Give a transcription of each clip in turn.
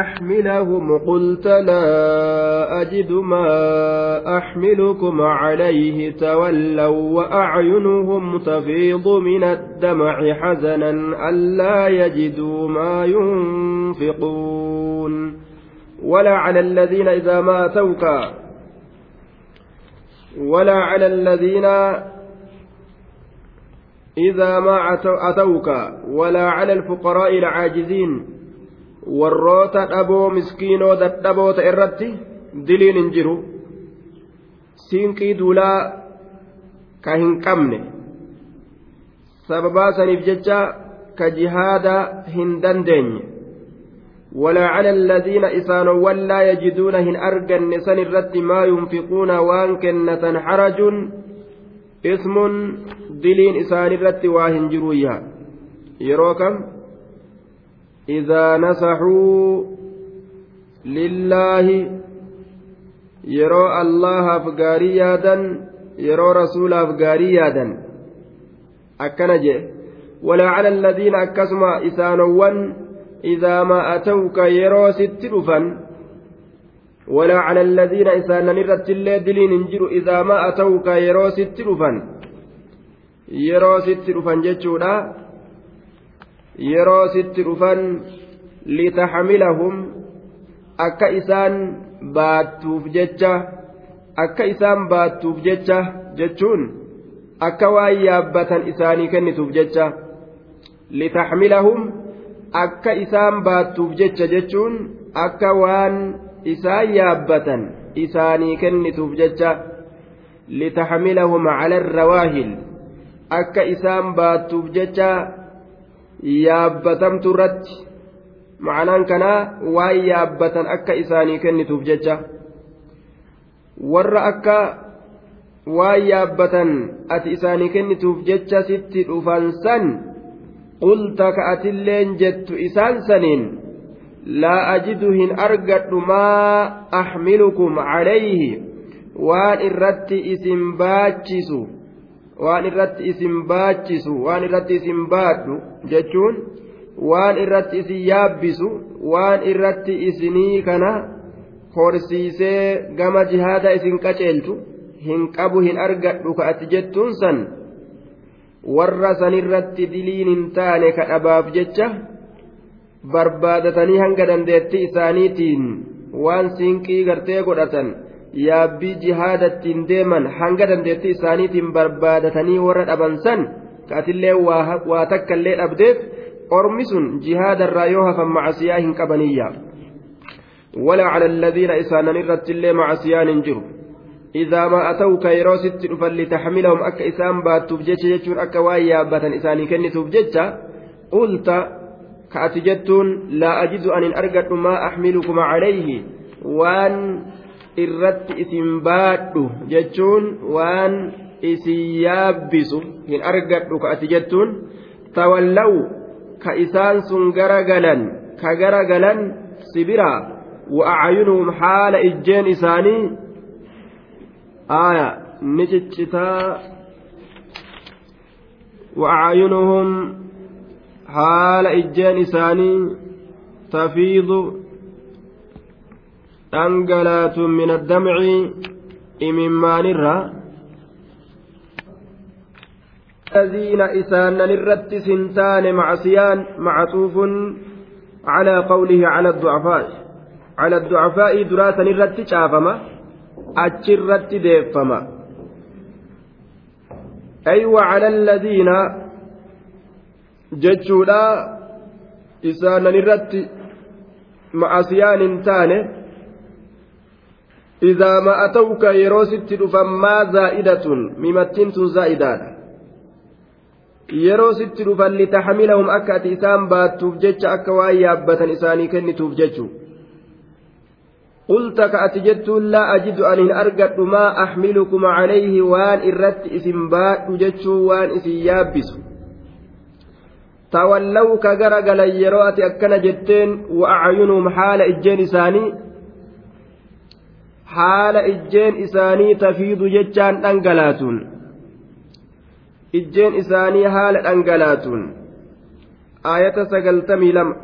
أحملهم قلت لا أجد ما أحملكم عليه تولوا وأعينهم تفيض من الدمع حزنا ألا يجدوا ما ينفقون. ولا على الذين إذا ما أتوك ولا على الذين إذا ما أتوك ولا على الفقراء العاجزين warroota dhaboo miskiinoo dadhaboota irratti diliin hin jiru siinqii duulaa ka hin qabne sababaa saniif jecha ka jihaada hin dandeenye ولا على الذين إسانوا ولا يجدون هن أرجن سن الرد ما ينفقون وان كنة حرج اسم دلين إسان الرد واهن جرويا يروكم إذا نصحوا لله rasuulaaf gaarii yaadan akkana jedhe walaa cala alladhiina akkasuma isaanowwan idaa maa atawka yeroo sitti dhufan walaa cala alladhiina isaanan irratti illee diliin hin jiru idaa maa atawka yeroo sitti dhufan yeroo sitti dhufan jechuudha yeroo sitti dhufan litaxmilahum akka isaan baattuuf jecha akka isaan baattuuf jecha jechuun akka waan yaabbatan isaanii kennituuf jecha litaxmilahum akka isaan baattuuf jecha jechuun akka waan isaan yaabbatan isaanii kennituuf jecha litaxmilahum cala arrawaahil akka isaan baattuuf jecha yaabbatamtu irratti. Ma'anaan kanaa waan yaabbatan akka isaanii kennituuf jecha. Warra akka waan yaabbatan ati isaanii kennituuf jecha sitti dhufan san qulta ka atilleen jettu isaan saniin laa ajidu hin argadhu maa axmilukum calayhi waan irratti isin baachisu waan irratti isin baachisu waan irratti isin baadhu jechuun waan irratti isin yaabbisu waan irratti isinii kana horsiisee gama jihaada isin qaceelchu hin qabu hin argadhu ka ati jettuun san warra sanirratti diliin hin taane ka dhabaaf jecha barbaadatanii hanga dandeettii isaaniitiin waan siinqii gartee godhatan yaabbii jihaadattiin deeman hanga dandeettii isaaniitiin barbaadatanii warra dhaban san kaatillee waa takka illee dhabdeef ormi sun jihaadarraa yoo hafan macasiyaa hin qabaniyya ولا على الذين إسانا الرت اللي مع سيان جرو إذا ما أتوك يرو ست فلتحملهم أك إسان بات تبجج جتون أك وايا باتن إساني كني تبجج قلت كأتجتون لا أجد أن أرقد ما أحملكم عليه وأن irratti isin baadhu jechuun waan isin yaabbisu hin argadhu ka ati jettuun tawallaw ka isaan sun garagalan ka garagalan sibiraa wa'aayunuhum haala ijjeen isaanii. Aaya ni ciccitaa. Wa'aayunuhum haala ijjeen isaanii tafiidu dhangalaatuun min addamci imimmaanirra الذين إسان للرت سنتان معصيان معطوف على قوله على الضعفاء على الضعفاء دراسة للرت شافما أتشرت ديفما أي أيوة وعلى الذين ججولا إسان للرت معصيان تانه إذا ما أتوك يروست فما زائدة ممتنت زائدة yeroo sitti dhufan litaxmilahum akka ati isaan baattuuf jecha akka waan yaabbatan isaanii kennituuf jechu qulta ka ati jettuun laa ajidu an hin argadhu maa axmilukum calayhi waan irratti isin baadhu jechuu waan isin yaabbisu tawallaw haala ijjeen isaanii tafiidu jechaan dhangalaatuun ijjeen isaanii haala dhangalaatuun aayata sagaltamii lama.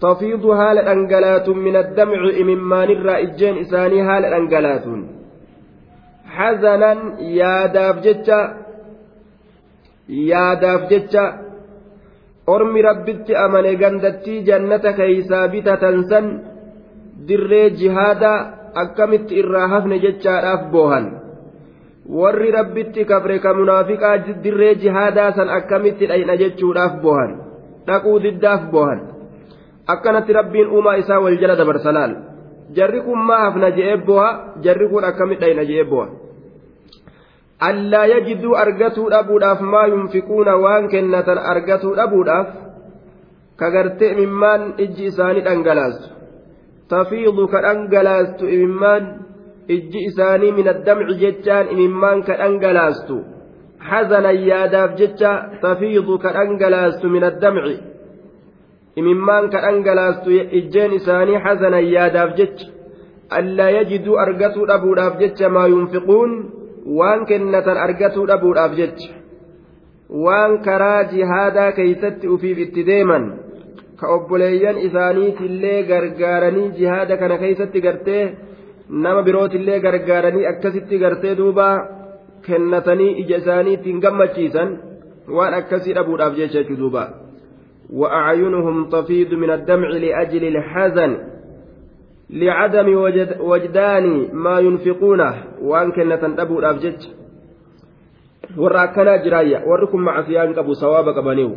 Tafiidu haala dhangalaatuun min addamci imimmaanirraa ijjeen isaanii haala dhangalaatuun hazanan yaadaaf jecha yaadaaf jecha ormi rabbitti amane gandattii jannata keeysaa bitatan san dirree jihaadaa akkamitti irraa hafne jechaadhaaf boohan warri rabbitti kabre ka munaafiqaa dirree jihaadaa san akkamitti dhayna jechuudhaaf boohan dhaquu diddaaf boohan akkanatti rabbiin uumaa isaa wal jala dabarsa laal jarri kun maa hafna je'ee booha jarri kun akkamitti dhayna je'ee booha allaa yajiduu argatuu dhabuudhaaf maa yunfiquuna waan kennatan argatuu dhabuudhaaf kagartee imimmaan ijji isaanii dhangalaastu imimmaan ijji isaanii min addamci jechaan imimmaan ka dhangalaastu hazanan yaadaaf jecha tafiidu ka dhangalaastu min addamci imimmaan ka dhangalaastu ijjeen isaanii hazanan yaadaaf jecha allaa yajiduu argatuu dhabuudhaaf jecha maa yunfiquun waan kennatan argatuu dhabuudhaaf jecha waan karaa jihaadaa keeysatti ufiif itti deeman ka obboleeyyan isaaniitillee gargaaranii jihaada kana keeysatti gartee nama birootillee gargaaranii akkasitti gartee duuba kennatanii ija isaanii ittiin gammachiisan waan akkasii dhabuudhaaf jecha jechuu duuba وأعينهم تفيض من الدمع لأجل الحزن لعدم وجد وجدان ما ينفقونه وأن كنة أبو الأبجج وراكنا جرايا وركم مع سيان أبو سوابك بنيو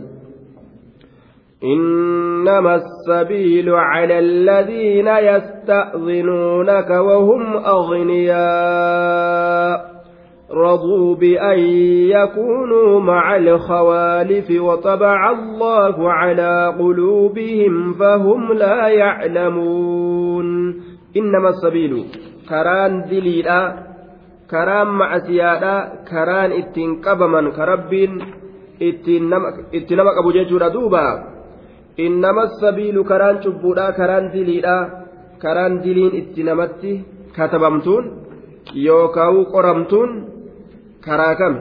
إنما السبيل على الذين يستأذنونك وهم أغنياء رضوا بأن يكونوا مع الخوالف وطبع الله على قلوبهم فهم لا يعلمون إنما السبيل كران دليلا كران معسيادا كران اتنقبما كرب اتنمك أبو جيجور دوبا إنما السبيل كران شبودا كران دليلا كران دلين اتنمتي كتبمتون يوكاو قرمتون karaa kam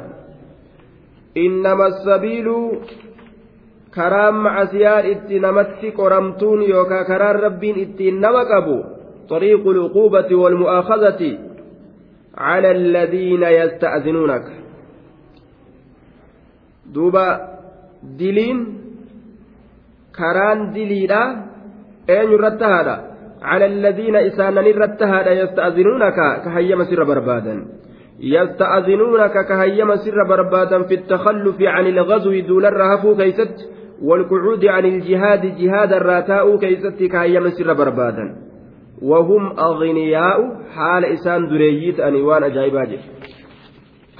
innama sabiilu karaan macasiyaan itti namatti qoramtuun yookaan karaan rabbiin ittiin nama qabu طريق العقوبة والمؤاخذة على الذين يستأذنونك. دوبا دلين كران دليلا أين يرتهد على الذين إسانا نرتهد يستأذنونك كهيما سر بربادا يستأذنونك كهيما سر بربادا في التخلف عن الغزو دول الرهفو كيست والقعود عن الجهاد جهاد الراتاء كيست كهيما سر بربادا وهم أغنياء حال إسان درييت أنيوان أجايباج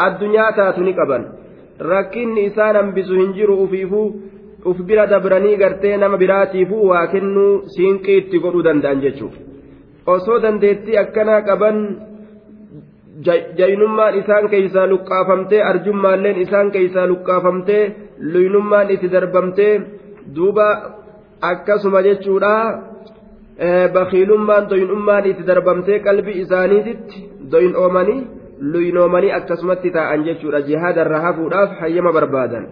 الدنيا تاتني قبل hambisu hin jiru ufiifuu uf bira dabranii gartee nama biraatiifuu waa kennuu siinqii itti godhuu danda'an jechuudha osoo dandeettii akkanaa qaban jaynummaan isaan keeysaa luqqaafamtee arjummaalleen isaan keeysaa luqqaafamtee luynummaan itti darbamtee duuba akkasuma jechuudha bakiilummaan doyinummaan itti darbamtee qalbii isaaniititti doyin oomanii luynoomanii akkasumatti taa'an jechuudha. Jihaadarra hafuudhaaf hayyama barbaadan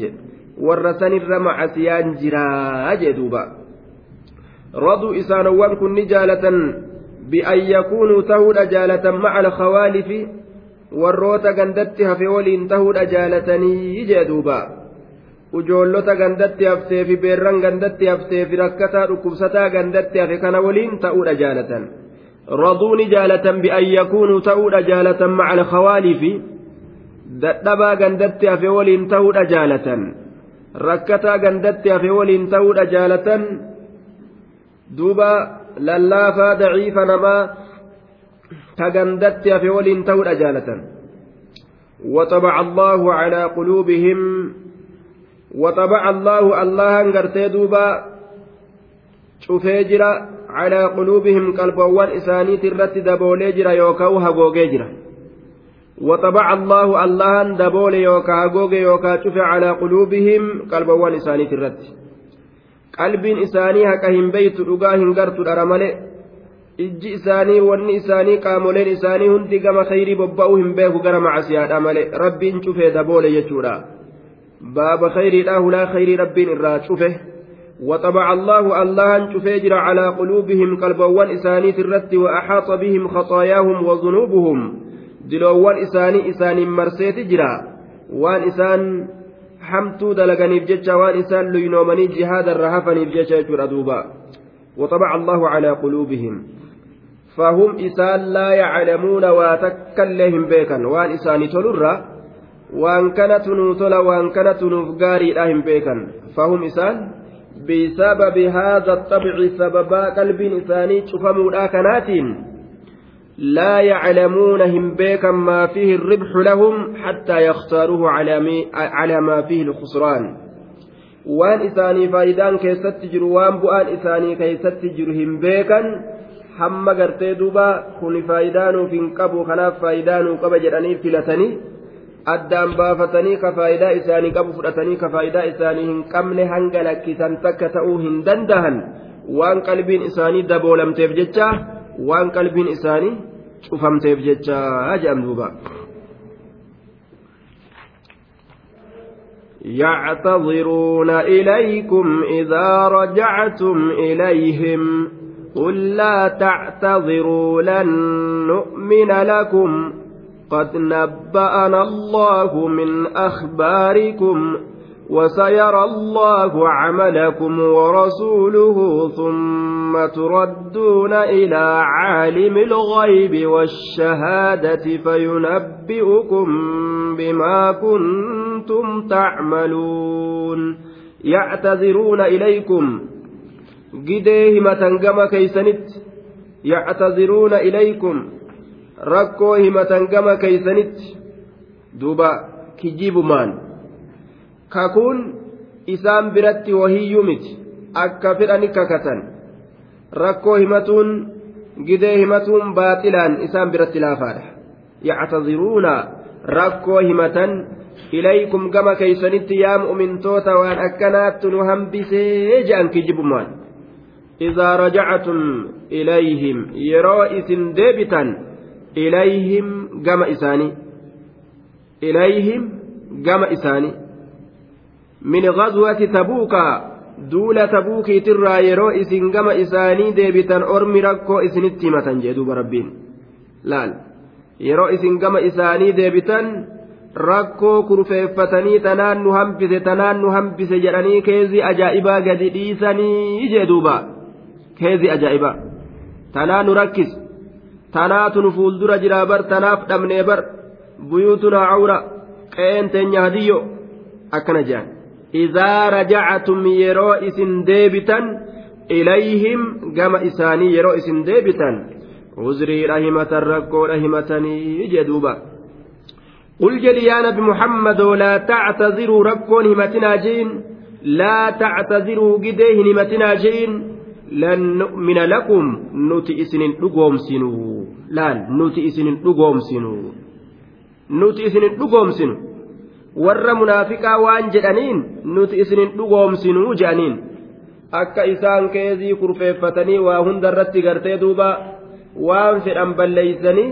jedhe warra sanirra macasiyaan jiraa jee duuba raduu isaanowwan kun ni jaalatan bi'an yakuunuu tahuudha jaalatan maca alkhawaalifi warroota gandatti hafe waliin tahuudha jaalatanii jee duuba ujoollota gandatti haftee fi beerran gandatti haftee fi rakkataa dhukkubsataa gandatti hafe kana waliin ta'uudha jaalatan raduuni jaalatan bi'an yakuunuu ta'uudha jaalatan maca alkhawaalifi dadhabaa gandatti hafe waliin ta'uudha jaalatan rakkataa gandatti hafe waliin ta'uudha jaalatan duuba lallaafaa daciifa namaa ta gandatti hafe waliin ta'uudha jaalatan وطبع الله على قلوبهم وطبع الله الله انغرتي دوبا شوفي على قلوبهم قلبوان إساني ترت دبولي جرا يوكاو هغوغي جرا وطبع الله الله دبولي يوكا هغوغي يوكا شوف على قلوبهم قلبوان إساني ترت قلب إساني هكا هم بيت رقا هنغرت الأرمالي ijji isaanii wanni isaanii qaamoleen isaanii hundi gama khayrii bobba'uu hin beeku gara macasiyaadha malee rabbiin cufee daboole jechuudha baaba khayriidha hulaa khayrii rabbiin irraa cufe وطبع الله الله شفيجر على قلوبهم قلبوان إساني الرت وأحاط بهم خطاياهم وذنوبهم دلوان إساني إساني مرسيت جرا وان إسان حمتو دلقني بجتشا وان إسان لينومني جهاد الرهفني بجتشا جردوبا وطبع الله على قلوبهم فهم إسان لا يعلمون واتكلهم بيكا وان إساني تلر وان كانت نوتل وان كانت نفقاري لهم بيكا فهم إسان بسبب هذا الطبع سببا قلب إساني شفموا كناتين لا يعلمون هم بيكا ما فيه الربح لهم حتى يختاروه على ما فيه الخسران waan bu'aan isaanii keessatti jiru hin beekan hamma gartee duuba kuni faayidaa nuuf hin qabu kanaaf faayidaa nuu qaba jedhanii filatanii addaan baafatanii ka faayidaa isaanii qabu fudhatanii ka faayidaa isaanii hin qabne hanga lakkisan takka ta'uu hin dandahan waan qalbiin isaanii daboolamteef jecha waan qalbiin isaanii cufamteef jecha jedham duuba. يعتذرون إليكم إذا رجعتم إليهم. قل لا تعتذروا لن نؤمن لكم. قد نبأنا الله من أخباركم. وسيرى الله عملكم ورسوله ثم تردون إلى عالم الغيب والشهادة فينبئكم بما كنتم تعملون. يعتذرون إليكم. قديه متنقم كيسنت. يعتذرون إليكم. ركوه متنقم كيسنت. دوبا كجيب مان. kakuun isaan biratti wahiyyuu miti. Akka fedhani kakatan. Rakkoo himatuun gidee himatuun baaxilaan isaan biratti laafaadha. Yactaziruuna rakkoo himatan ilaykum gama keeysanitti yaa mu'mintoota waan akkanaattu nu hambisee je'an kijibumaan idaa rajactum ilayhim yeroo isin deebitan ilayhim gama isaanii. Ilayhim gama isaanii. Min ghazwati tabuuka duula tabuukiitirraa yeroo isin gama isaanii deebitan ormi rakkoo isinitti himatan jee duuba rabbiin. Laal. Yeroo isin gama isaanii deebitan rakkoo kurfeeffatanii tanaan nu hambise tanaan nu hambise jedhanii keezii ajaa'ibaa gadi dhiisanii jee duuba. Keezii ajaa'ibaa. Tanaa nu rakkis. Tanaatu nu fuuldura jiraa bar tanaaf dhabnee bar. Buyuutunaa cawra qe'een teenya hadiyyo akkana jedhan إذا رجعتم يرو إسن ديبتا إليهم كما إساني يرو إسن ديبتا عذري رحمة الركو رحمتني جدوبا قل جل يا نبي محمد لا تعتذروا ركون همتنا جين لا تعتذروا قديه همتنا جين لن نؤمن لكم نوتي إسن لقوم سنو لا نوتي إسن لقوم سنو نوتي إسن لقوم سنو warra munaafiqaa waan jedhaniin nuti isinin dhugoomsinuu jedhaniin akka isaan keezii kurfeeffatanii waa hundarratti gartee duuba waan fedhan balleeysanii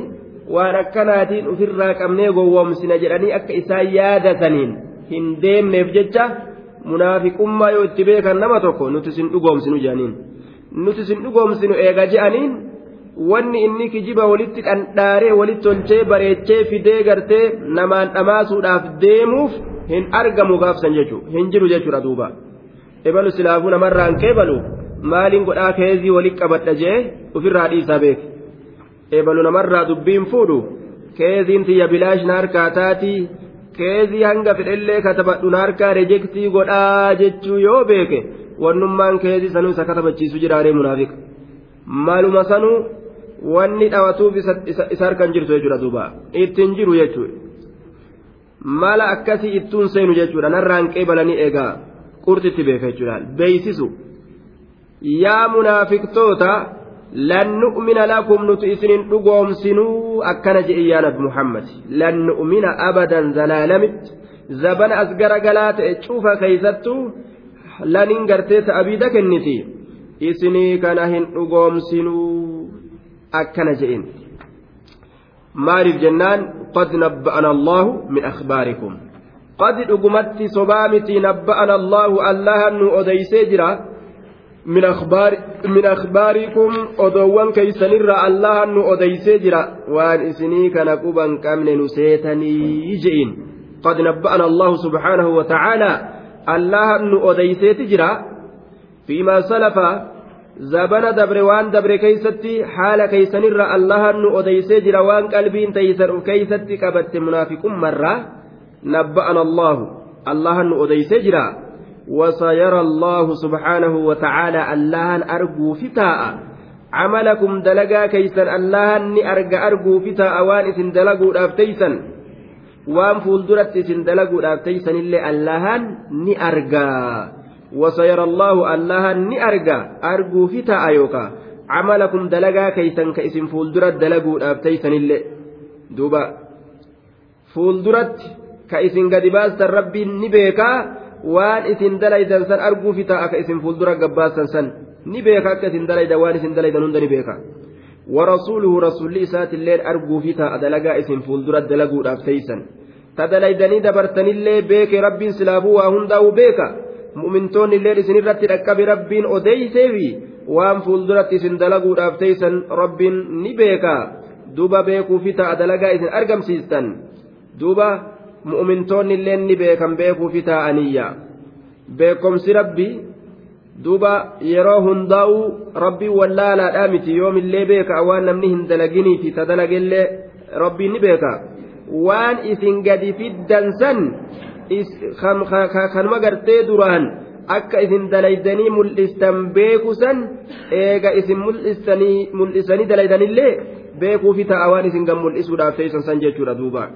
waan akkanaatiin ofirraa qabnee gowwoomsina jedhanii akka isaan yaadataniin hin deemneef jecha munaafiqummaa yoo itti beekan nama tokko nuti isin dhugoomsinu jedhaniin nuti isin dhugoomsinu eega je'aniin wanni inni kijiba walitti dhandhaaree walitti tolchee bareechee fidee gartee namaan dhamaasuudhaaf deemuuf hin argamu gaafsan jechuudha hin jiru jechuudha duuba ebalu silaafuu namarraan qeebalu maaliin godhaa keezii walitti qabadha jee ofirraa dhiisaa beek ebalu namarraa dubbiin fuudhu keeziin tiyya bilaash na harkaa taatii keezii hanga fedhellee katabadhu na harkaa rejektii godhaa jechuu yoo beeke wannummaan keezii sanuu isa katabachiisu jiraaree munaafiqa maaluma sanuu. Wanni dhawatuuf isa harkan jirtu jechuudha duuba. Ittiin jiru jechuudha. Mala akkasii ittuun seenu jechuudha. Narraan qeebalanii eegaa qurxitti beeka jechuudha beeysisu yaa munaafiqtoota lan nu'mina lakum nuti isinin dhugoomsinuu akkana jedhe yaa muhammad. Lan nu'mina abadan zalaalamitti zabana as garagalaa ta'e cufa keeysattuu laniin gartee ta'abiida kenniti. Isinii kana hin dhugoomsinuu akkana je'in maaliif jennaan qad nabba'ana allahu min akhbaarikum qad dhugumatti sobaa miti nabba'ana allaahu allahan nu odeysee jira akhbaarikum odoowwan keeysanirra allahan nu odeysee jira waan isinii kana quban qabne nu seetanii je'in qad nabba'ana allahu subhaanahu wa ta'aalaa allahan nu odeyseeti jira fiimaa salafa zabana dabre waan dabre keeysatti haala keeysanirra allahan nu odeysee jira waan qalbiin teeysan uf keeysatti qabatte munaafiqummarraa nabba'ana allahu allahan nu odeysee jira وسيرى الله سبحانه وتعالى اللهن أرجو فتاء عملكم دلقا كيسا اللهن أرجى أرجو فتاء وان إسن دلقوا أفتيسا وان فولدرت إسن دلقوا أفتيسا إلا اللهن نأرجى وسيرى الله اللهن نأرجى أرجو فتاء يوكا عملكم دلقا كيسا كإسن فولدرت دلقوا أفتيسا إلا دوبا فولدرت كإسن قد باست ربي نبيكا waan isin dalaydan san arguufi ta'a akka isin fuuldura gabbaasan san ni beeka akka isin dalaydan waan isin dalaydan hunda ni beeka warasuuluhu rasulli isaatillee arguufi ta'a dalagaa isin fuuldura dalaguudhaaf teeysan ta dalaydanii dabartanillee beeke rabbiin silaafuu waa hundaa'u beeka mu'mintoonnillee isinirratti dhaqqabe rabbiin odeyseefi waan fuulduratti isin dalaguudhaaf teeysan rabbiin ni beeka. Duuba beekuufi ta'a dalagaa isin argamsiistan. Duuba mu'mintoonni illee ni beekan beekuufi taa'aniyya beekomsi rabbi duuba yeroo hundaa'u rabbii wallaalaadhaa miti. Yoomillee beeka waan namni hin dalaginiifi ta dalagellee rabbiin ni beeka. Waan isin gadi fiddan san kanuma gartee duraan akka isin dalaydanii mul'istan beeku san eega isin mul'isanii dalaydanillee beekuufi ta'a waan isin gan mul'isuudhaaf teessan san jechuudha duuba.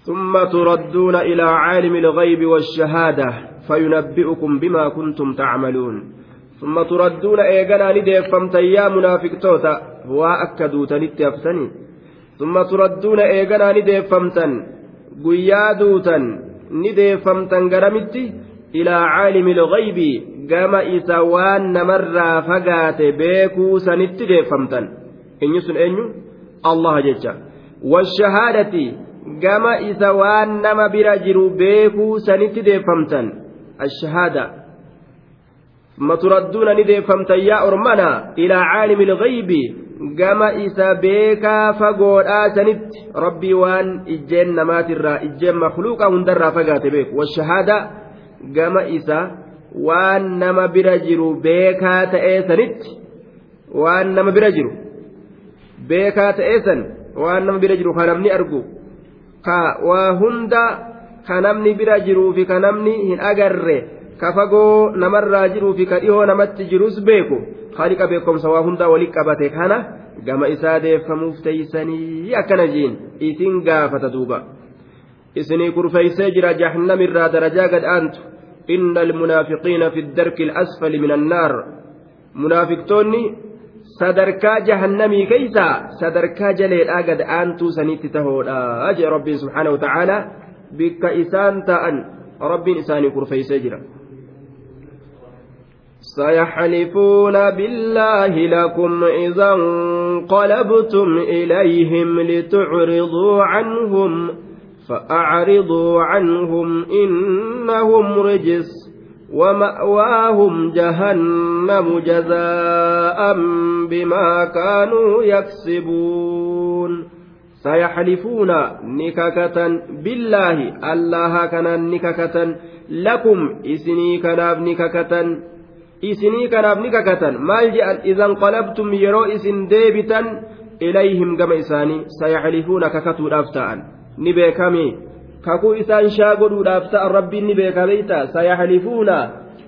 ثم تردون إلى عالم الغيب والشهادة فينبئكم بما كنتم تعملون ثم تردون إيغانا نديفمت يا منافق توتا وأكدوا تنتيفتني ثم تردون guyyaa duutan ni deeffamtan garamitti ilaa caalimi lghaybi gama isa waan namarraa fagaate beekuu sanitti deeffamtan. Inni sun eenyu? Allaha jecha. Washahaadati gama isa waan nama bira jiru beekuu sanitti deeffamtan. Ashahaada maturadduuna ni deeffamtan yaa ormana ilaa caalimi lghaybi gama isa beekaa fagoodhaa sanitti rabbii waan ijjeen namaatirraa ijjeen makluuqa hundarraa fagaate beeku. Washahaada gama isa waan nama bira jiru beekaa ta'ee sanitti waan nama bira jiru. Beekaa ta'ee san waan nama bira jiru kan namni argu ka waa hunda ka namni bira jiruu fi ka namni hin agarre ka fagoo namarraa jiruu fi ka dhihoo namatti jirus beeku haaliqa beekumsa waa hundaa walitti qabate kana gama isaa deeffamuuf teeysanii akkana jiin isin gaafata duuba isinii kurfeeysee jira jahannamirraa darajaa gad aantu inna almunaafiqiina fi ddarki alasfali min annaar munaafiqtoonni sadarkaa jahannamii keeysaa sadarkaa jaleedhaa gad aantuu sanitti tahoodha jee rabbiin subxaana wataaalaa bikka isaan ta'an rabbiin isaanii kurfeeysee jira سيحلفون بالله لكم إذا انقلبتم إليهم لتعرضوا عنهم فأعرضوا عنهم إنهم رجس ومأواهم جهنم جزاء بما كانوا يكسبون. سيحلفون نككة بالله الله كان نككة لكم إسني كناب نككة isinii kanaaf ni kakatan. Maal jedhan idan qalabtum yeroo isin deebitan ilayhim gama isaanii sayaxlifuuna kakatuudhaaf ta'an. Ni beekame. Kakuu isaan shaa godhuudhaaf ta'an rabbiin ni beekameyta sayaxlifuuna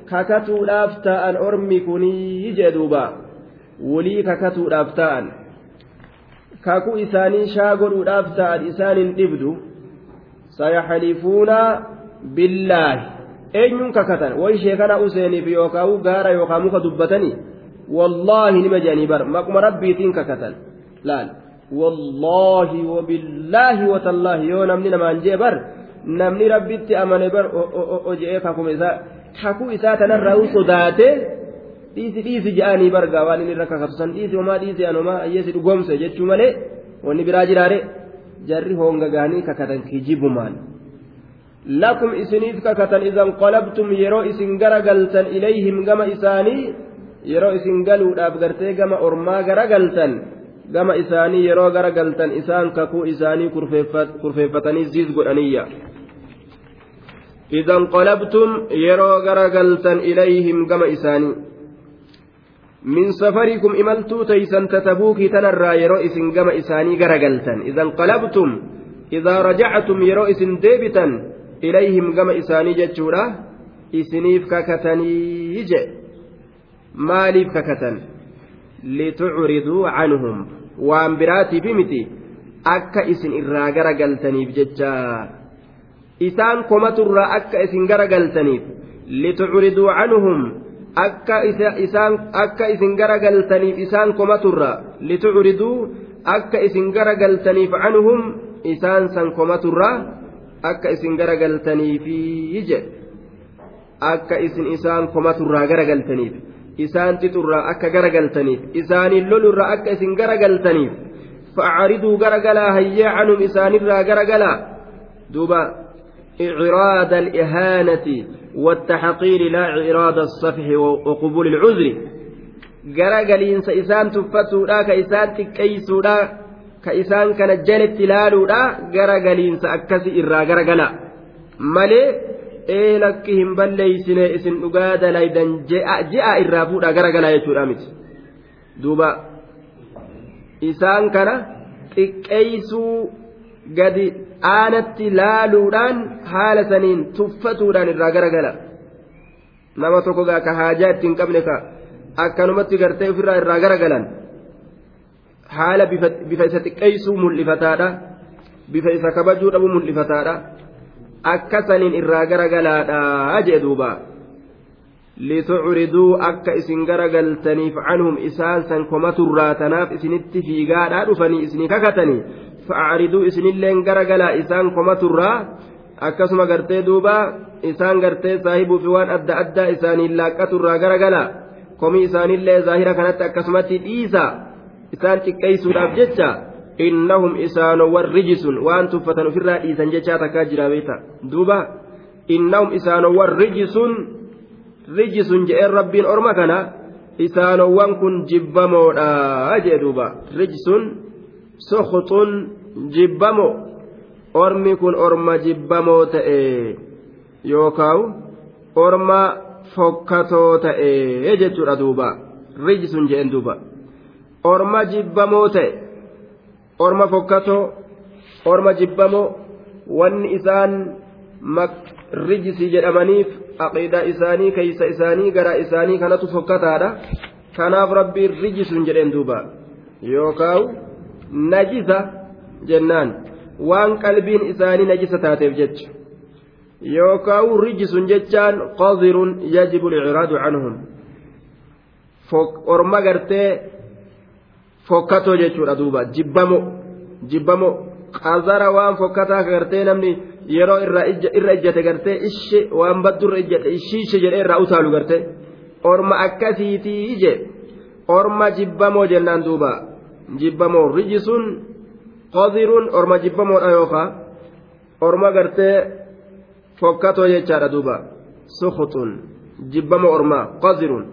kakatuudhaaf ta'an ormi kunii jee duuba. Wulii kakatuudhaaf ta'an. Kakuu isaanii shaa godhuudhaaf ta'an isaanin dhibdu. Sayaxlifuuna billaahi eenyuun kakatan way sheekana useeniif yookaan gaara yookaan muka dubbatanii wallaahi nima jedhanii bar maquma rabbiitiin kakatan laal wallaahi wabillaahi watallaahi yoo namni namaan jee bar namni rabbitti amane bar oje'ee kakuma isaa kakuu isaa tanarraa sodaate dhiisi dhiisi jedhanii bargaa waan inni irra kakatu san dhiisi homaa dhiisi anomaa ayyeesi dhugoomse jechuu malee wanni biraa jiraare jarri hongagaanii kakatan kijibumaan lakum isiniif kakatan idan qalabtum yeroo isin garagaltan ilayhim gama isaanii yeroo isin galuudhaaf gartee gama ormaa garagaltan gama isaanii yeroo garagaltan isaan kakuu isaanii kurfeeffatanii ziis godhaniyya idan qalabtum yeroo garagaltan ilayhim gama isaanii min safarikum imaltuu taysan tatabuukii tanarraa yeroo isin gama isaanii garagaltan idan qalabtum idaa rajactum yeroo isin deebitan ilayhim gama isaanii jechuudha. Isiniif kakatanii je. Maaliif kakatan? Litucriduu canhum. Waan biraatiif miti. Akka isin irraa garagaltaniif jecha. Isaan komaturraa akka isin garagaltaniif litucriduu canhum. Akka isin garagaltaniif isaan komaturraa. Litucriduu akka isin garagaltaniif canhum. Isaan san komaturraa akka isin garagaltaniifi jedhe akka isin isaan komaturraa garagaltaniif isaan xixurraa akka garagaltaniif isaaniin lolurraa akka isin garagaltaniif fa'aariduu garagalaa hayyee canum isaanirraa garagalaa duuba إعراض الإهانة والتحقير لا إعراض الصفح وقبول العذر garagaliinsa isaan tuffatuudha ka isaan xiqqeeysuudha ka isaan kana jalatti ilaaluudha. Garagaliinsa akkasi irraa garagala. Malee ee lakki hin balleeysine isin dhugaa dalaydan ji'a irraa fuudha garagalaa jechuudha miti. Duuba. Isaan kana xiqqeeysuu gadi aanatti laaluudhaan haala saniin tuffatuudhaan irraa garagala. Nama tokko gaa ka haajaa ittiin qabne ka akkanumatti gartee ofirraa irraa garagalan haala bifa isa xiqqeeysuu mul'ifataadha bifa isa kabajuu dhabu mul'ifataadha akkasaniin irraa garagalaadha jee duuba litucriduu akka isin garagaltaniif canhum isaan san komaturraa tanaaf isinitti fiigaadhaa dhufanii isinii kakatanii fa'aariduu isinilleen garagalaa isaan komaturraa akkasuma gartee duuba isaan gartee saahibuu fi waan adda addaa isaaniin laaqqaturraa garagalaa komii isaanillee zaahira kanatti akkasumatti dhiisa isaan xiqqeeysuudhaaf jecha innahum isaanowwan rijisun waan tuffatan ofirraa dhiisan jechaa takkaa jira beeta duuba innahum isaanowwan rijisun rijisun je'een rabbiin orma kana isaanowwan kun jibbamoodha jee duuba rijisun sokhxun jibbamo ormi kun orma jibbamoo ta'e yookaawu orma fokkatoo ta'e jechuudha duuba rijisun je'een duuba orma jibbamoo ta'e. Orma fokkatoo orma jibbamoo wanni isaan rijisii jedhamaniif aqiidaa isaanii keeysa isaanii garaa isaanii kanatu fokkataadha. Kanaaf rabbiin rijisun jedheen duuba. Yookaawu najisa jennaan. Waan qalbiin isaanii najisa taateef jecha. Yookaawu rijisun jechaan qadirun yajibu licraadu canhum. Orma gartee fokkatoo jechuudha duuba jibbamo jibbamo qazara waan fokkataa gartee namni yeroo irra ijjate gartee ishe waan baddurra ijjate ishiishe jedhee irraa utaalu gartee orma akkasiitii ije orma jibbamoo jennaan duuba jibbamoo rijisuun qodiruun orma jibbamoodha yookaa orma gartee fokkatoo jechaadha duuba sukutuun jibbama ormaa qodiruun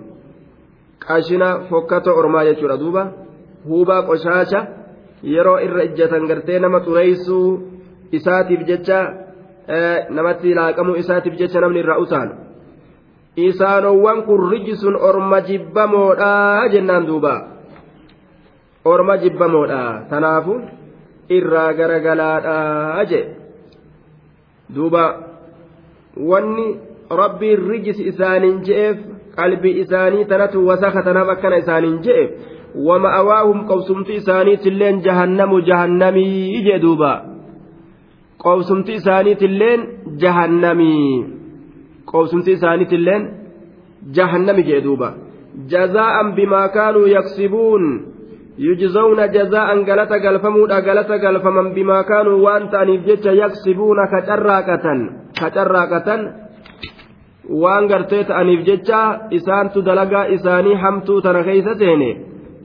qashina fokkatoo ormaa jechuudha duuba huubaa qoshaacha yeroo irra ijjatan gartee nama xureeysuu isaatiif jecha namatti laaqamuu isaatiif jecha namni irraa utaalu isaanowwan kun rijisun orma jibbamoodha jennaan duuba. Orma jibbamoodha tanaafu irraa garagalaadha je duuba wanni rabbiin rijis isaaniin je'eef qalbii isaanii tanatu wasaka tanaaf akkana isaaniin je'e ومأواهم قوسمتي إسانيت اللين جهنم جهنمي جدوبا قوسمتي إسانيت اللين جهنمي قوسمتي إسانيت اللين جهنمي جدوبا جزاء بما كانوا يكسبون يجزون جزاء غلطة غلفمودا غلطة غلفمن بما كانوا وانت أنيف يكسبون كتراكة كتراكة waan gartee ta'aniif jecha isaantu dalagaa isaanii hamtuu tana keeysa seene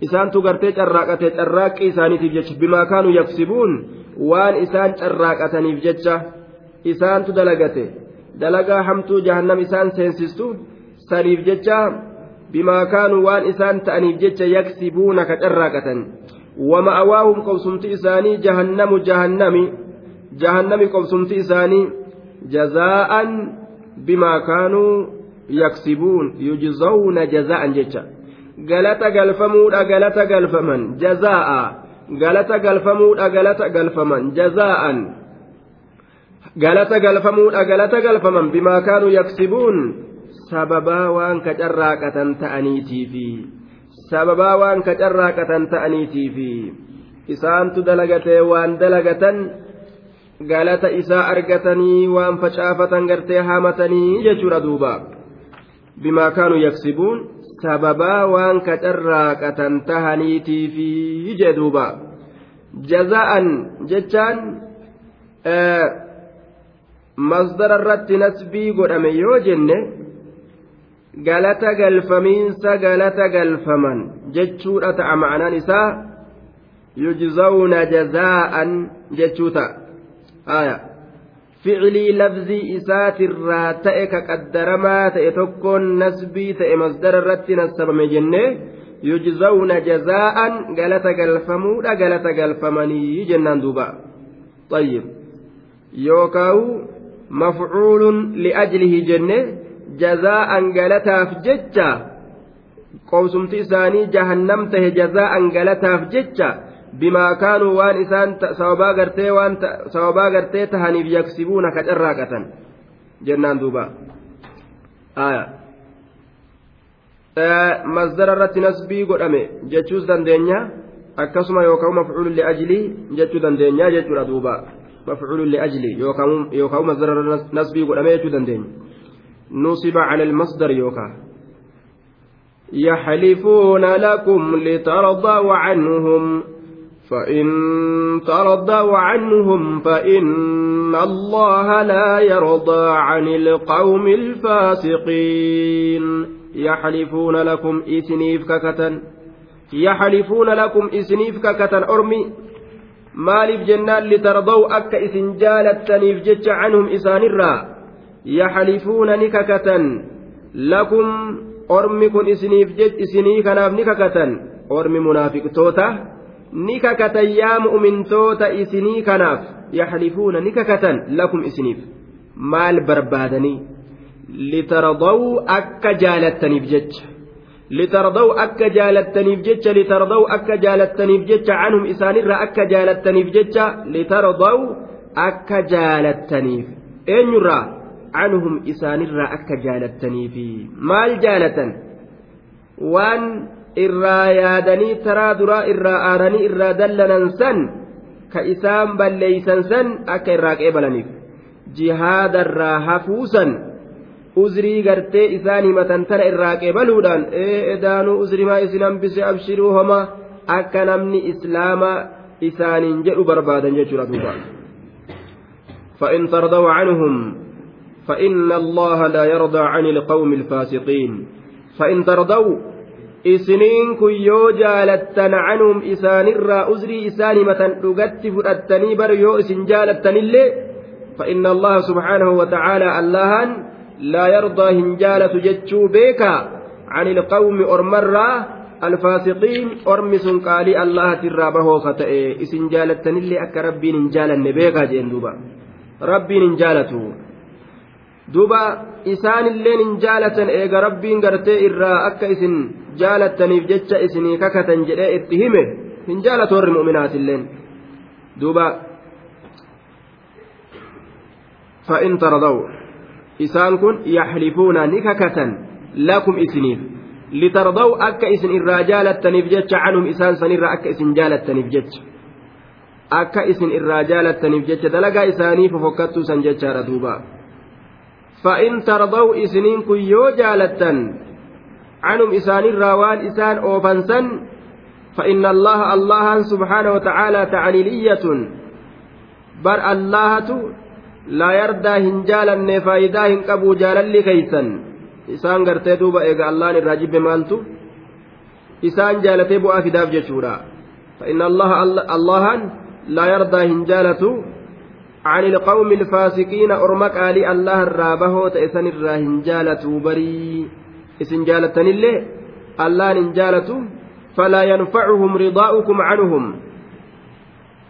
isaantu gartee carraaqate carraaqqii isaaniitiif jecha bimaa kaanuu yaksibuun waan isaan carraaqataniif jecha isaantu dalagate dalagaa hamtuu jahannam isaan seensistu saniif jecha bimaa kaanuu waan isaan ta'aniif jecha yaksibuuna ka carraaqatan ومأواهم قوسمت إساني جهنم جهنم جهنم قوسمت إساني جزاء بما كانوا يكسبون يجزون جزاء جتا galata galfamuudha galata galfaman jazaa'a galata galfamuudha galata galfaman jazaa'an galata galfamuudha galata galfaman bimaa kaanuu yaksibuun sababaa waan ka carraaqatan ta'aniitiifi sababaa waan ka carraaqatan ta'aniitiifi isaantu dalagatee waan dalagatan galata isaa argatanii waan facaafatan gartee haamatanii jechuudha duuba bimaa kaanuu yaksibuun sababaa waan ka carraaqatan tahaniitiifi jee duuba jaza'an jechaan masdara irratti nasbii godhame yoo jenne galata galfamiinsa galata galfaman jechuudha ta'a ma'anaan isaa yujzawna jazaa'an jechuu ta'a isaatirraa ta'e ka qaddaramaa ta'e tokkoon nasbii ta'e masdara irratti nassabame jenne yujzawna jazaa'an galata galfamuudha galata galfamanii jennaan duuba طيب يوكاو مفعول لأجله جنة جزاء قالتاف ججة قوسمت إساني جهنم ته جزاء قالتاف ججة bimaa kaanuu waan isaan sababaa gartee waan sababaa gartee tahaniif yaksibuuna ka carraaqatan jennaan duuba masdara irratti nasbii godhame jechuus dandeenya akkasuma yookaan mafcuulu li'ajlii jechuu dandeenya jechuudha duuba mafcuulu li'ajlii yookaan masdara irratti nasbii godhame jechuu dandeenya nusiba cala almasdar yookaan يحلفون لكم لترضوا عنهم فإن ترضوا عنهم فإن الله لا يرضى عن القوم الفاسقين. يحلفون لكم إثنيف ككة يحلفون لكم إثنيف ككة أرمي. مالف جنان لترضوا أك إثنجال التنيف جتش عنهم إسان الراء يحلفون نككة لكم أرمكم إثنيف جتش إثنيف كناف نككة أرمي منافق توته ni kakatan yaa mu'mintoota isinii kanaaf yaxlifuuna ni kakatan lakum isiniif maal barbaadanii litardaw akka jaalattaniif jecha litardaw akka jaalattaniif jecha litardaw akka jaalattaniif jecha canhum isaanirraa akka jaalattaniif jecha litardaw akka jaalattaniif eenyurraa canhum isaanirraa akka jaalattaniifi maal jaalatan waan irraa yaadanii taraa duraa irraa aaranii irraa dallanan san ka isaan balleeysan san akka irraa qeebalaniif jihaadarraa hafuusan uzrii gartee isaan himatan tana irraa qeebaluudhaan ee edaanuu uzrimaa isin hambise abshiruu homa akka namni islaama isaaniin jedhu barbaadan jechuudha duuba فإن ترضوا عنهم فإن الله لا يرضى عن القوم الفاسقين فإن ترضوا isiniin kun yoo jaalattan canhum isaanirraa uzrii isaanimatan dhugatti fudhattanii bar yoo isin jaalattanillee فإن الله سبحانه وتعالى اللهان لا يرضى هنجالة جتشو بيكا عن القوم أرمرا الفاسقين أرمس قالي الله ترابه ختئ إسن جالتن اللي أك ربي ننجال النبيكا جين دوبا ربي ننجالته دوبا إسان اللي ننجالة إيغا ربي نغرتي إرا أك إسن jaalattaniif jecha isinii kakatan jedhee itti hime hin jaalatu warri mu'minaatilleen duuba fa'in tardaw isaan kun yaxlifuuna ni kakatan lakum isiniif litardaw akka isin irraa jaalattaniif jecha canhum isaan sanirraa akka isin jaalattaniif jecha akka isin irraa jaalattaniif jecha dalagaa isaanii fofokkattuu san jechaadha duuba fa'in tardaw isiniin kun yoo jaalattan عنهم إسان الراوان إسان أوفنسن. فإن الله الله سبحانه وتعالى تعليلية. بر الله لا يرضى هنجالا فايدا هنقبو جالا لكيسا إسان قرتي دوبا إيقا الله الراجب مالتو isaan jaalatee bu'aa fidaaf jechuudha فإن الله الله لا يرضى هنجالة عن القوم الفاسقين أرمك آلي الله الرابه تأسن الراهنجالة بري. إسن جالة الله الله ننجالة فلا ينفعهم رضاؤكم عنهم.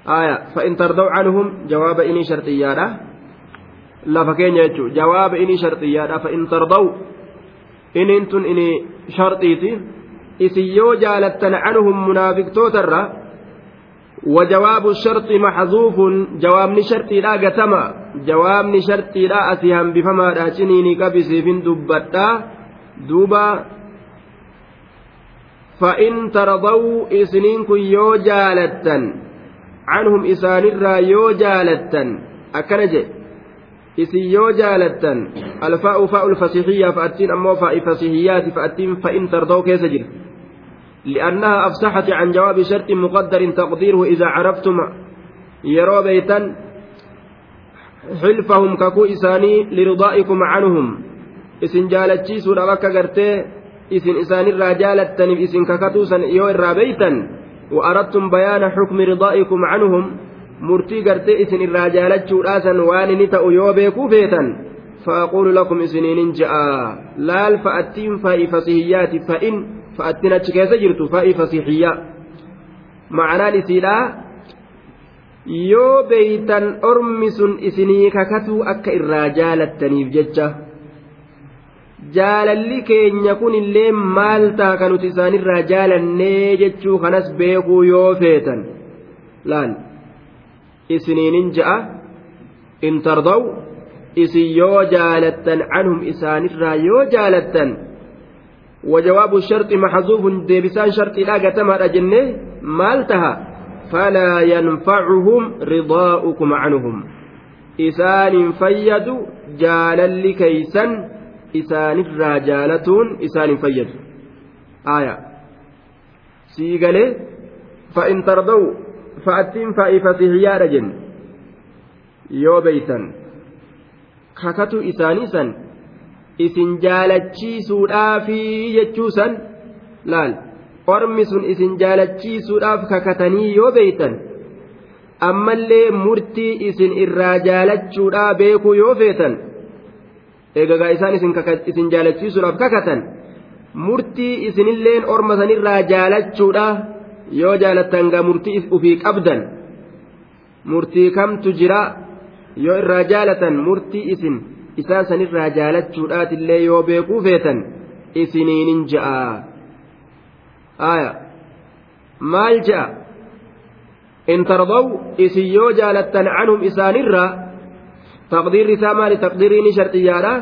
آية. فإن ترضوا عنهم جواب إني شرطيانا لا فكين يجو. جواب إني شرطيانا فإن ترضوا. إن إنتن إني شرطيتي. إسن يو جالتن عنهم منافق توتر وجواب الشرط محذوف. جواب شرطي لا قتما. جواب شرطي لا أسيهم بفما راشنيني كبسي فين دبتا. دوبا. فإن ترضوا إسنين كن عنهم إسان الرا يو جالتن أكنجي جالتن الفاء فاء الفصيحية فأتين أمو فاء فصيحيات فأتين فإن ترضوا كيس جل لأنها أفسحت عن جواب شرط مقدر تقديره إذا عرفتم يرو بيتا حلفهم ككو إساني لرضائكم عنهم إسن جالتشي سورة بكا isin isaanirraa jaalattaniif isin kakatuusan yoo irraa beeytan وأردتم بيان حكم رضائكم عنهم murtii gartee isin irraa jaalachuudhaasan waan inni ta'u yoo beekuu feetan فأقول لكم إسنين جاء laal fa'attiin fa'i fasihiyyaati fa'in fa'attiin achi keessa jirtu fa'i fasihiyyaa ma'anaan isiidhaa yoo beeytan ormi sun isinii kakatuu akka irraa jaalattaniif jecha jaalalli keenya kun illee maal ta'a kan nuti isaanirraa jaalannee jechuu kanas beekuu yoo feetan laal isiniinin ja'a in tardaw isin yoo jaalattan canhum isaanirraa yoo jaalattan وجواب الشرط محذوف ديبسان شرط لا قتمها جنة مالتها فلا ينفعهم رضاؤكم عنهم إسان فيد جالا لكيسا isaan hin fayyadu aya sii galee fa'in tardaw fa'attiin faa'ifasihiyyaadha jenne yoo beeytan kakatu isaanii san isin jaalachiisuudhaafi jechuu san laal? Ormi sun isin jaalachiisuudhaaf kakatanii yoo beeytan ammallee murtii isin irraa jaalachuudhaa beekuu yoo feetan eegagaa isaan isin jaalachiisuudhaaf kakatan murtii isinilleen orma sanirraa jaalachuudha yoo jaalattan gaa murtii ufii qabdan murtii kamtu jira yoo irraa jaalatan murtii isin isaan sanirraa jaalachuudhaatillee yoo beekuu feetan isiniinin ja'a aya maal ja'a in tardaw isin yoo jaalattan canhum isaanirraa تقدير رسامة تقديرين شرطيانا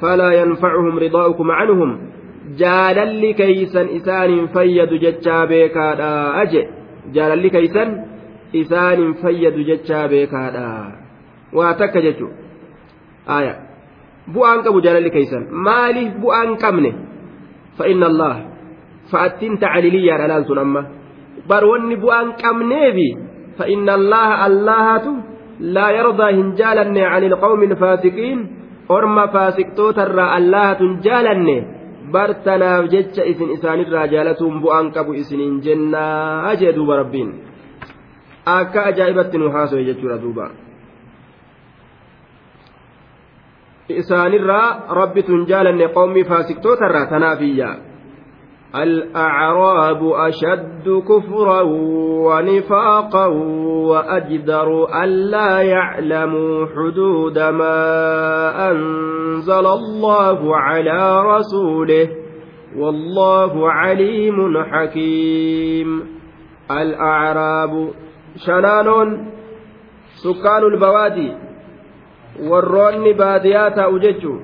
فلا ينفعهم رضاؤكم عنهم jaalalli keeysan isaanin fayyadu jechaa beekaadha aje jaalalli keeysan isaanin fayyadu jechaa beekaadha waa takka jechu aya. Bu'aan qabu jaalalli keeysan maaliif bu'aan qabne? Fa inna allah. Fa'attiin tacaliliyyaadha laal sun amma. Bar wanni bu'aan qabneefi fa inna allaha allahatu laa yardaa hin jaalanne cani ilqawmi ilfaasiqiin orma faasiqtootarraa allahatu hin jaalanne. Bar tanaaf jecha isin isaanirraa jaalatuun bu'aan qabu isiniin jennaa jee duuba rabbiin. Akka ajaa'ibatti nu haasoye jechuudha duuba. Isaanirraa rabbi tun jaalanne qawmii faasiktoota irraa tanaafiyyaa الأعراب أشد كفرا ونفاقا وأجدر ألا يعلموا حدود ما أنزل الله على رسوله والله عليم حكيم الأعراب شنان سكان البوادي والرون باديات أوججوا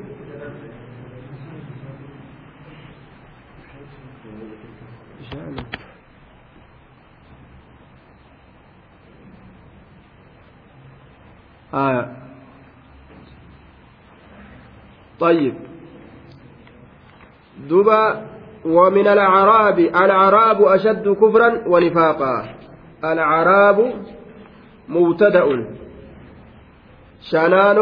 آه. طيب دبا ومن الأعراب الأعراب أشد كفرا ونفاقا الأعراب مبتدأ شنان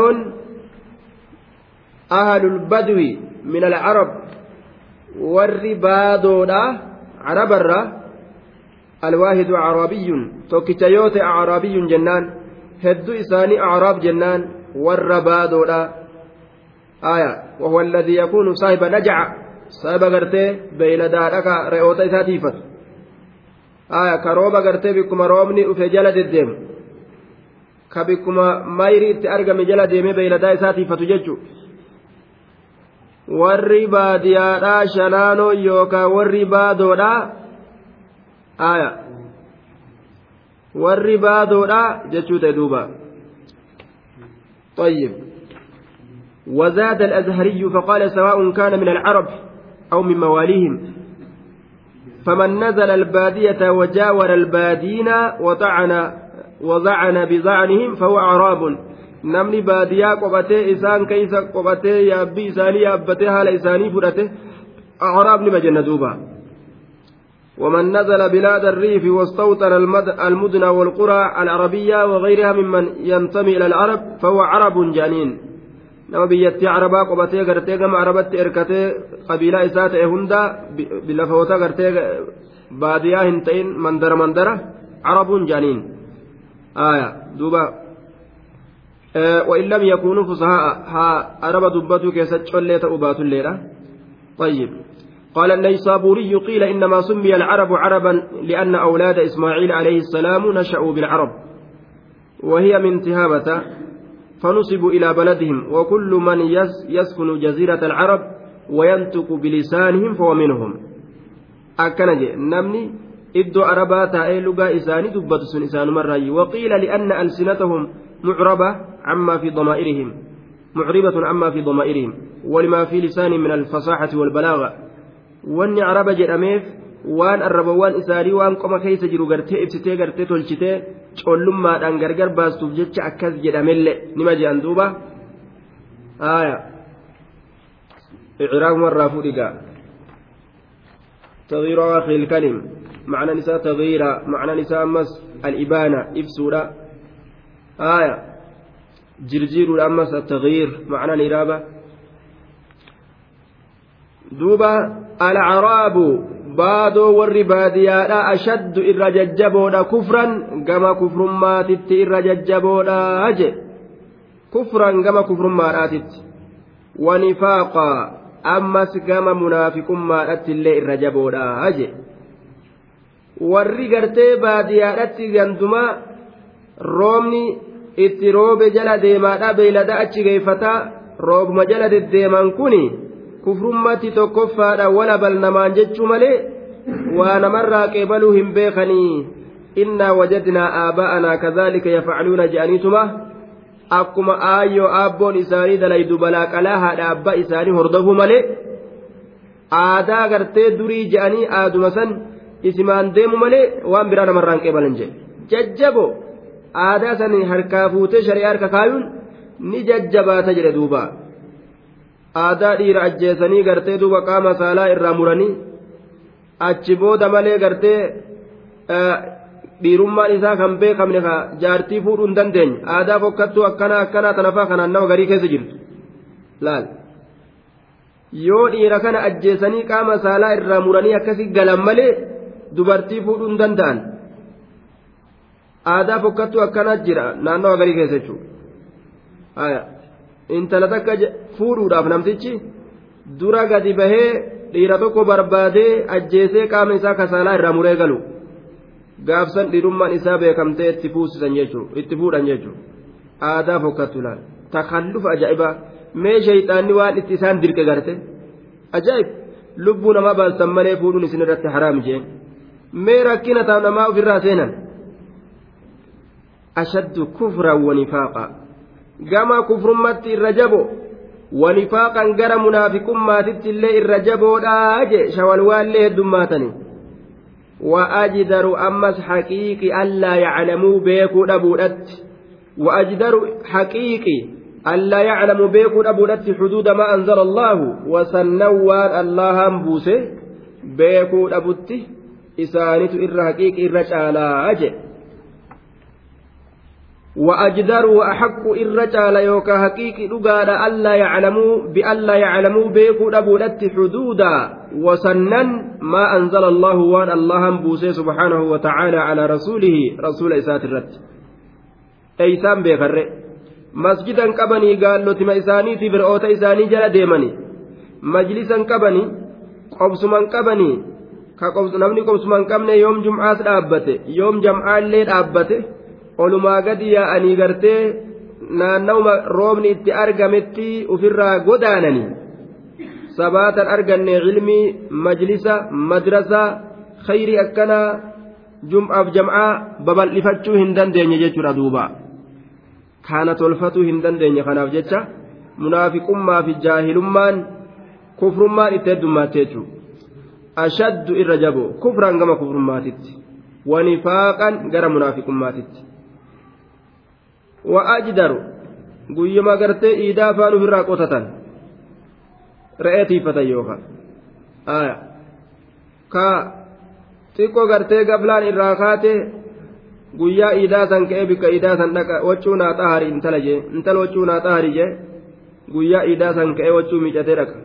أهل البدو من العرب والربادونا carabarra alwaahidu acraabiyyun tokkicha yoo ta'e acraabiyyun jennaan hedduu isaanii acraab jennaan warra baadoodha aya wahuwa alladii yakuunu saahiba najaca saahiba gartee beeyladaadha ka re'oota isaa tiifatu aya ka rooba gartee ka bikkuma mayri itti argame jala deemee beeyladaa isaa tiifatu jechuu warri baadiyaadhaa shanaanoo yookaan warri baadoodhaa aya warri baadoodhaa jechuu ta'e duuba طيب وزاد الأزهري فقال سواء كان من العرب أو من مواليهم فمن نزل البادية وجاور البادين وطعن وضعن بزعنهم فهو أعراب. namni baadiyaa qobatee isaan keeysa qobatee yaabbii isaanii yaabbatee haala isaanii fudhate nima jenna duuba ومن نزل بلاد الريف واستوطن المدن والقرى العربية وغيرها ممن ينتمي إلى العرب فهو عرب جانين. نما بيتي عربا قبتي غرتي كما عربت إركتي قبيلة إسات هندا بلفوتا غرتي بادية هنتين مندر مندرة عرب جانين. آية. دوبا. وإن لم يكونوا فصهاء ها أرب دبتو كيست شليت أبات الليلة. طيب. قال النيسابوري قيل إنما سمي العرب عربا لأن أولاد إسماعيل عليه السلام نشأوا بالعرب. وهي من تهابة فنصبوا إلى بلدهم وكل من يسكن جزيرة العرب وينطق بلسانهم فهو منهم. أكنج نمني إدو أربا تأي لغا إساني دبت سن إسان مرة وقيل لأن ألسنتهم معربة عما في ضمائرهم معربة عما في ضمائرهم ولما في لسان من الفصاحة والبلاغة واني عرب جرميف waan arrabawwan isaanii waan qoma keessa jiru gartee ibsitee gartee tolchitee collummaadhaan gargar baastuuf jecha akkas jedhamellee nima je'an duuba haaya icraabuma irraa fudhigaa تغيير آخر الكلم معنى نساء تغيير معنى نساء أمس الإبانة إفسودا آية جرجير أمس التغيير معنى الإرابة دوبا العراب baadoo warri baadiyyaadha ashaddu irra jajjaboodha kufran gama kufrummaatitti irra jajjaboodha je kufran gama kufrummaadhaatitti wanifaaqa ammas gama munaafiqummaadhatti illee irra jaboodha je warri gartee baadiyyaadhatti ganduma roobni itti roobe jala deemaadha beeylada achi geeffataa roobuma jala deddeeman kuni kufrummatti tokkoffaadha wala balnamaan jechuu malee waa namarraa qeebaluu hin beekanii innaa wajadnaa aabaa'anaa kadhaalika yafcaluuna je'aniituma akkuma aayyoo aabboon isaanii dalaydu balaaqalaa haadha abbaa isaanii hordofuu malee aadaa gartee durii je'anii aaduma san isimaan deemu malee waan biraa namarraan qeebalan jedhe jajjabo aadaa sanii harkaa fuutee shari'aa harka kaayuun ni jajjabaata jedhe duuba aadaa dhiira ajjeesanii gartee duuba qaama saalaa irraa muranii achi booda malee gartee dhiirummaan isaa kan beekamne ka jaartii fuudhuu hin dandeenye aadaa fokkattuu akkanaa akkanaa tanafaa kanaan nama garii keessa jirtu laal yoo dhiira kana ajjeesanii qaama saalaa irraa muranii akkasii galan malee dubartii fuudhuu hin danda'an. aadaa fokkattuu akkanaa jira naannoo agarii keessa jechuudha intala takka fuudhuudhaaf namtichi dura gadi bahee dhiira tokko barbaadee ajjeesee qaama isaa kasaalaa irraa muree galu gaafsan dhiirummaan isaa beekamtee itti fuusisan jechuudha itti fuudhan jechuudha aadaa fokkattuu laal takallufa ajaa'ibaa mee shayxaanni waan itti isaan dirqe garte ajaa'ib lubbuu namaa baalsan malee fuudhuun isin irratti haraam jeen mee rakkina taa'u namaa ofirraa seenan. ashaddu kufran wanifaaqa gama kufrummatti irra jabo wanifaaqan gara munaafiqummaatitti illee irra jaboodhaa je shawalwaallee heddummaatani وأجدر أمس حقيقي ألا يعلموا بيكو أبودت وأجدر حقيقي ألا يعلموا بيكو أبودت حدود ما أنزل الله وسنوان الله أنبوسه بيكو أبوتي إسانيت إر حقيقي إر شالا أجي وأجدر وأحق الرجال يوكا حقيقي لقال ألا يعلموا بألا يعلموا بيكو دبولت حدودا وسنن ما أنزل الله وان الله بوسي سبحانه وتعالى على رسوله رسول إسات الرد أيسان بيخر مسجدا قبني قال له تما إساني تبرؤوت إساني جل ديمني مجلسا قبني قبسما namni qobsuma qabne yoom jum'aas dhaabbate yoom jam'aallee dhaabbate olumaa gadi yaa'anii gartee naanna'uma roobni itti argametti ofirraa godaananii sabaatan arganne cilmii majlisa madrasaa khayrii akkanaa jum'aaf jam'aa babal'ifachuu hin dandeenye jechuudha duuba kana tolfatuu hin dandeenye kanaaf jecha munaafiqummaa fi jaahilummaan kufrummaan itti heddummaatti jechuudha. Ashaddu irra jabo kufraan gama kufrummaatitti wanifaaqan gara munaafiqummaatitti. wa'ajdaru guyyuma gartee iidaa afaan ofirraa qotatan re'ee tiifatan yookaan ka xiqqoo gartee gablaan irraa kaate guyyaa iidaa san ka'ee bikka iidaa san dhaqa waccuu naa xahari intala jee intala waccuu naa xahari jee guyyaa iidaa san ka'ee waccuu miicatee dhaqa.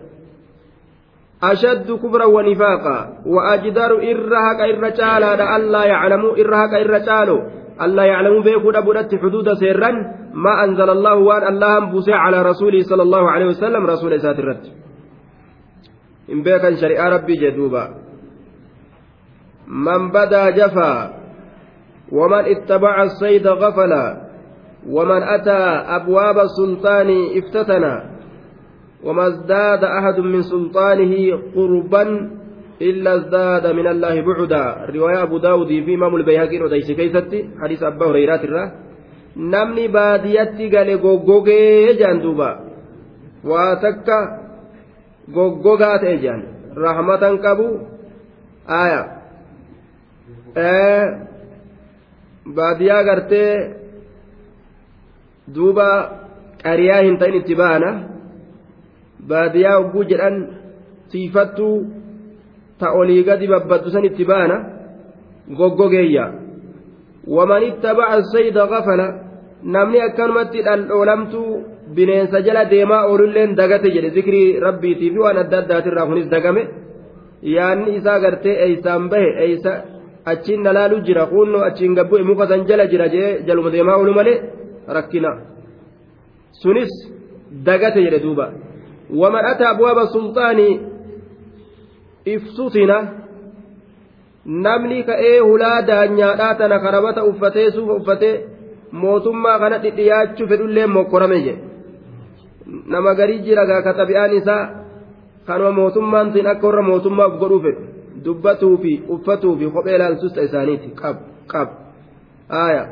Wa'ajdaru irra haqa irra caalaadha allaa yaclamuu irra haqa irra caaloo ألا يعلموا بيكو أبودت حدود سيرا ما أنزل الله وأن الله بوسع على رسوله صلى الله عليه وسلم رسول إسات الرد. إن بيكا شريعة ربي جدوبا. من بدا جفا ومن اتبع الصيد غفلا ومن أتى أبواب السلطان افتتنا. وما ازداد أحد من سلطانه قربا إلا ازداد من الله بعدا رواية أبو داود في إمام البيهقي وديس كيستي حديث أبا هريرة namni baadiyyatti gale goggogee jaan duuba waa takka goggogaa ta'e jaan rahmatan qabu aya baadiyyaa gartee duuba qariyaa hin ta'in itti baana baadiyyaa hogguu jedhan siifattuu ta olii gadi babbaddu san itti baana goggogeeyya waman ittabaca sayda gafala namni akkanumatti dhaldhoolamtuu bineensa jala deemaa oolulleen dagate jedhe zikrii rabbiitii fi waan adda addaatirraa kunis dagame yaanni isaa gartee eeysaan bahe eeysa achiin nalaalu jira kunnoo achiin gabbu'e muka san jala jira jee jaluma deemaa oolu malee rakkina sunis dagate jedhe duuba ifsutina namni ka'ee hulaa daanyaadhaa tana karabata uffatee suufa uffatee mootummaa kana dhidhiyaachuu fedhullee mokkorame jedhe nama garii jira gaa ka xabi'aan isaa kanuma mootummaan siin akka warra mootummaaf godhuu fedhu dubbatuu fi uffatuu fi kophee ilaalchuusta isaaniiti qab qab aaya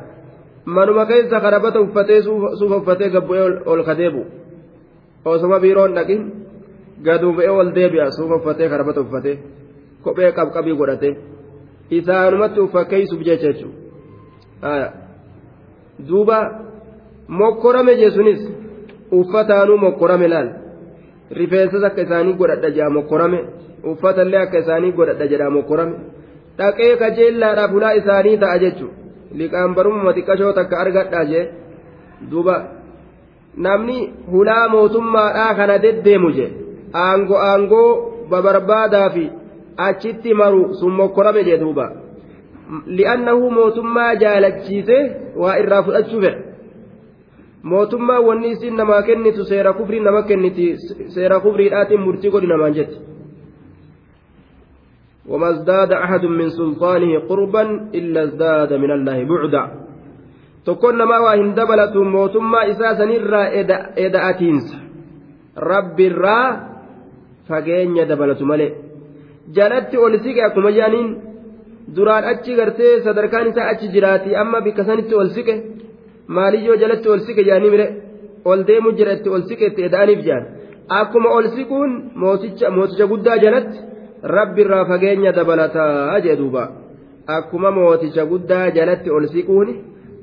manuma keessa karabata uffatee suufa uffatee gabbu'ee ol kadeebu osoma biiroon dhaqin gaduu ba'ee ol deebi'a suufa uffatee karbata uffatee kophee qabqabii godhatee isaanumatti uffakkeessuuf jecha jechuudha duuba mokkorame jechuunis uffataanuu mokkorame laal rifeensas akka isaanii godhadha jedha mokkorame uffatallee akka isaanii godhadha jedha mokkorame dhaqee kajeellaadhaaf hulaa isaanii ta'a jechuudha liqaan barummaa xiqqashoo takka argadhaa jee duuba namni hulaa mootummaadhaa kana deddeemu jee. aangoo aangoo babarbaadaa fi achitti maru sun mokkorame jee duuba li'annahu mootummaa jaalachiise waa irraa fudhachuu fedha mootummaa wanni isin namaa kennitu seera kufrii nama kenniti seera kufriidhaatiin murtii godhi namaan jetti وما ازداد أحد من سلطانه قربا إلا ازداد من الله بعدا تكون ما واهن دبلة موتما إساسا إرى إدأتينس رب الرا fageenya dabalatu malee jalatti ol siqe akkuma jedhaniin duraan achi gartee sadarkaan isaa achi jiraati amma bikka sanitti ol siqe maaliyyoo jalatti ol siqe jedhanii mire ol deemu jira itti ol siqe itti eda'aniif jedhan akkuma ol siquun mooticha guddaa jalatti rabbi irraa fageenya dabalataa jee duuba akkuma mooticha guddaa jalatti ol siquun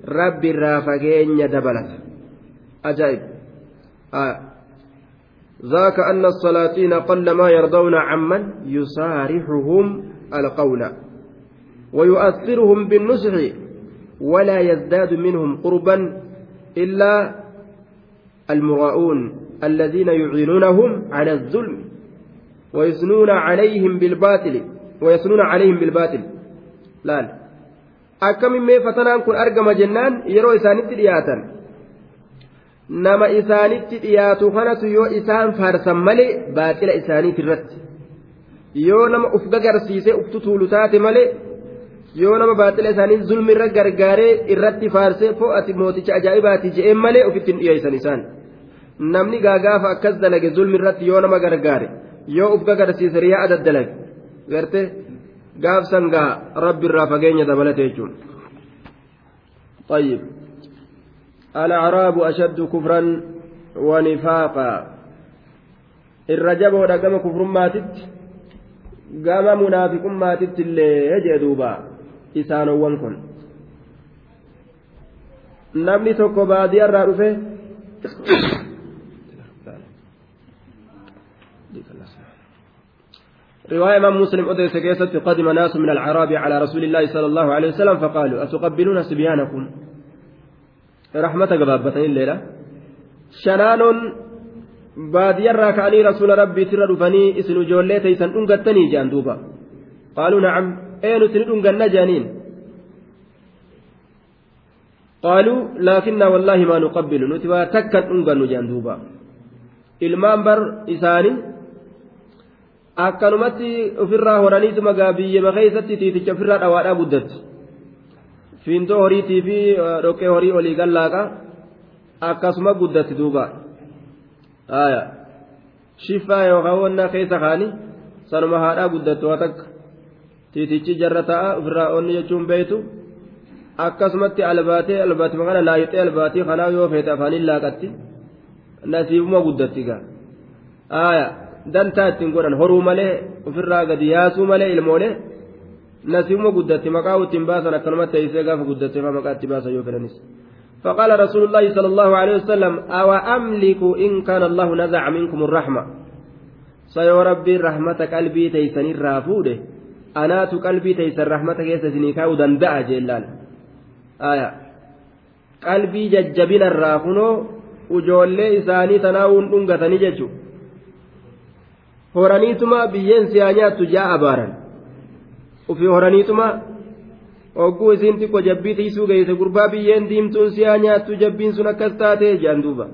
rabbi irraa fageenya dabalata. Ajaa'ib. ذاك أن السلاطين قل ما يرضون عمن يصارحهم القول ويؤثرهم بالنصح ولا يزداد منهم قربا إلا المراؤون الذين يعينونهم على الظلم ويثنون عليهم بالباطل ويثنون عليهم بالباطل لا akkamiin mee fatanaan kun argama jennaan yeroo isaanitti dhiyaatan? Nama isaanitti dhiyaatu kanatu yoo isaan faarsan malee baaxila isaaniit irratti. Yoo nama uf gagarsiisee uftu tuulu taate malee yoo nama baaxila isaanii zulmi irra gargaaree irratti faarsee fo'ati mooticha ajaa'ibaati je'een malee ofitti hin dhiyeessan isaan. Namni gaagaafa akkas dalage zulmi irratti yoo nama gargaare yoo uf gagarsiise riyaa adda dalage garte gaafsan gaa rabbi irraa fageenya dabalate jechuun. طيب الأعراب أشد كفرا ونفاقا الرجب ودقم كفر ماتت قام منافق ماتت اللي يجي دوبا isaanowwan kun namni tokko baadiyyaarraa dhufe رواية إمام مسلم أدرس كيست قدم ناس من العرب على رسول الله صلى الله عليه وسلم فقالوا أتقبلون صبيانكم رحمة قبابة الليلة شنان dhufanii isin ijoollee teeysan dhungattanii jaan duuba qaaluu nacam ee nuti ni dhunganna jaaniin qaaluu laakinnaa wallaahi maa nuqabbilu nuti waa takkan dhungannu jaan duuba ilmaan bar isaanii akkanumatti ofirraa horaniituma gaa biyyama keessatti tiiticha ofirraa dhawaadhaa guddatti fiintoo horiitii fi dhoqqee horii olii gallaaqa akkasuma guddatti duuba. Shifaa yookaan wannaa keessa kaanii sanuma haadhaa guddattu waa takka. Tiitichi jarra ta'a ofirraa onni jechuun beeytu akkasumatti albaatee albaatima kana naayixee albaatii kanaa yoo feete afaaniin laaqatti nasiibuma guddatti gaa. Aaya dantaa ittiin godhan horuu malee ofirraa gadi yaasuu malee ilmoolee nasiibuma guddatti maqaa ittiin baasan akkanumatti teessee gaafa guddattee maqaa itti baasan yoo fedhanis. فقال رسول الله صلى الله عليه وسلم أو أملك إن كان الله نزع منكم الرحمة سيا ربي رحمة قلبي تيسن الرافوده أنات قلبي تيسن رحمة كيسسني كاو دندأ جلال آية قلبي ججبين الرافنو ujoollee isaanii tanaa'uun dhungatanii jechuun horaniituma biyyeen siyaa nyaattu jaa abaaran ofii horaniituma hogguu isiin xiqqoo jabbii tiisuu geesse gurbaa biyyeen diimtuun siyaa nyaattu jabbiin sun akkas taatee jaan duuba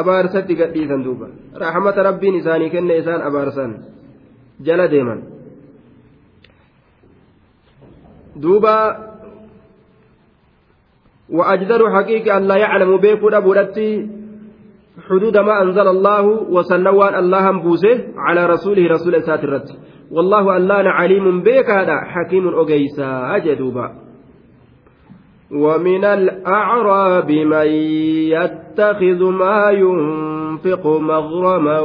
abaarsatti gadhiisan duuba raaxmata rabbiin isaanii kenne isaan abaarsan jala deeman duuba وأجدر حقيقة أن لا يعلم بيكو أبولتي حدود ما أنزل الله وسنوان الله بوسه على رسوله رسول ساترت والله ألان عليم بيك هذا حكيم أجيسا أجدوبا. ومن الأعراب من يتخذ ما ينفق مغرما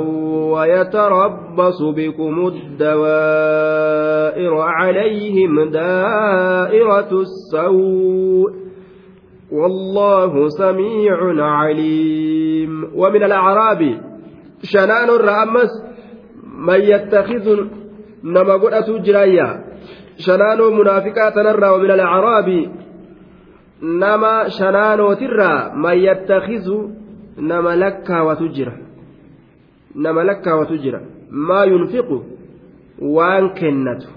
ويتربص بكم الدوائر عليهم دائرة السوء. والله سميع عليم. ومن الأعراب شنان الرأمس من يتخذ نما جرايا شنان منافقات نرى. ومن الأعراب نما شنان ترى من يتخذ نما وتجرى. نما وتجرى. ما ينفق وان كنته.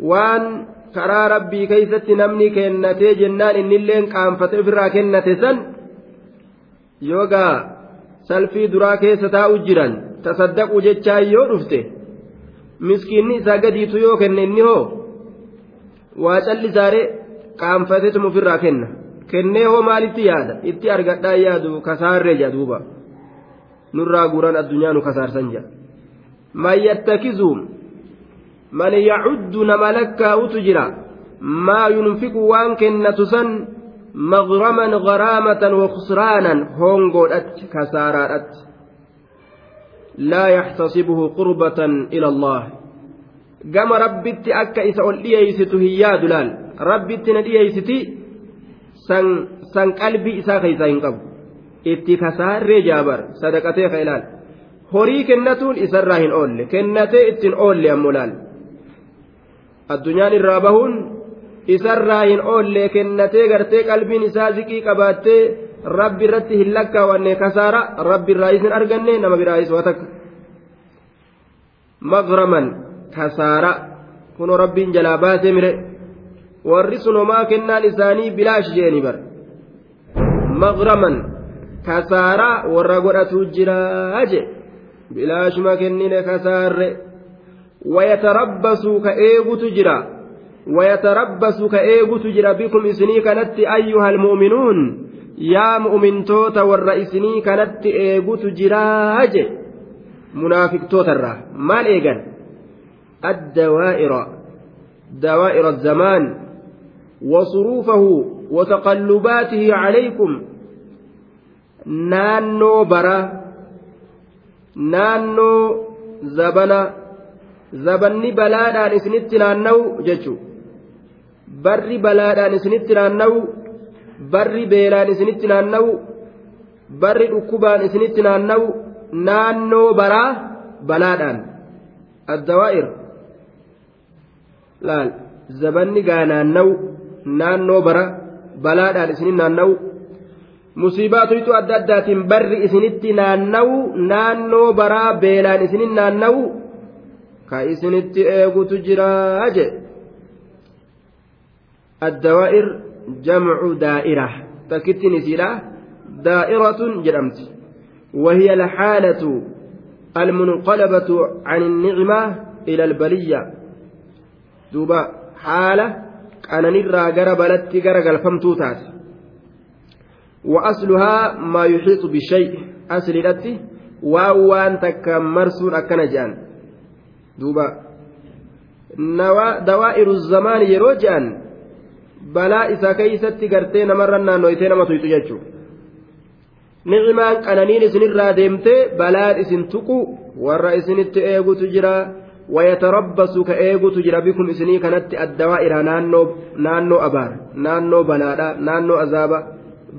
وان karaa rabbii keeysatti namni kennatee jennaan innilleen qaanfate ofirraa kennate san yoogaa salfii duraa keessa taa'u jiran tasaddaquu jechaa yoo dhufte miskiinni isaa gadiitu yoo kenne inni hoo? Waa callisaare qaanfateetuma ofirraa kenna. Kennee hoo maalitti yaada? Itti argadhaa yaadu kasaarree jedhuuba nurraa guuran addunyaa nu kasaarsan jedha man yattakizuun maghraman garaamatan wakhsraanan hongoodhatti kasaaraadhatti laa yaxtasibuhu qurbatan ila allah gama rabbitti akka isa ol dhiyeeysitu hin yaadu laal rabbitti na dhiyeeysiti san san qalbii isaa keeysaa hin qabu itti kasaarree jaabar sadaqatee ka ilaal horii kennatuun isarraa hin oolle kennatee ittiin oolle ammoo laal addunyaan irraa bahuun isarraa hin oollee kennatee gartee qalbiin isaa ziqii qabaattee rabbi irratti hin lakkaawanne kasaara rabbi irraa isin arganne nama biraayis waa takka. Maghraman kasaara kunoo rabbiin jalaa baasee mire. Warri sunomaa kennaan isaanii bilaash jeeni bar maghraman kasaara warra godhatu jiraa je bilaashuma kennine kasaarre eegutu jira wayatarabbasu ka eegutu jira bikum isinii kanatti ayyuha almu'minuun yaa mu'mintoota warra isinii kanatti eegutu jiraa je munaafiqtootarraa maal eegan addawaa'ira dawaa'ira الزمان وصروفه وتقلباته عليكم naannoo bara naannoo zabana zabanni balaadhaan isinitti naanna'u jechuun barri balaadhaan isinitti naanna'u barri beelaan isinitti naanna'u barri dhukkubaan isinitti naanna'u naannoo baraa balaadhaan. Addawaa'ir. Laal. Zabanni gaa naanna'u naannoo bara balaadhaan isinin naanna'u. Musiibaatuytu adda addaatiin barri isinitti naanna'u naannoo baraa beelaan isinin naanna'u ka isinitti eegutu jiraa je. Addawaa'ir jamcu daa'ira. Takkittiin isiidha. وهي الحالة المنقلبة عن النعمة إلى البلية دوبا حالة أنا نرى قربلت قرقل فمتوتات وأصلها ما يحيط بشيء أصل الأتي وأوان تكمرسون أكن duuba. Dawaa'iru zamaan yeroo je'an balaa isa keeysatti gartee namarran naannoytee nama tuyxu jechuu. Nicimaan qananiin isinirraa deemtee balaan isin tuqu warra isinitti eegutu jira. Wayatarabbasu ka eegutu jira bikum isinii kanatti addawaa'iraa naannoo abaar naannoo balaadha naannoo azaaba.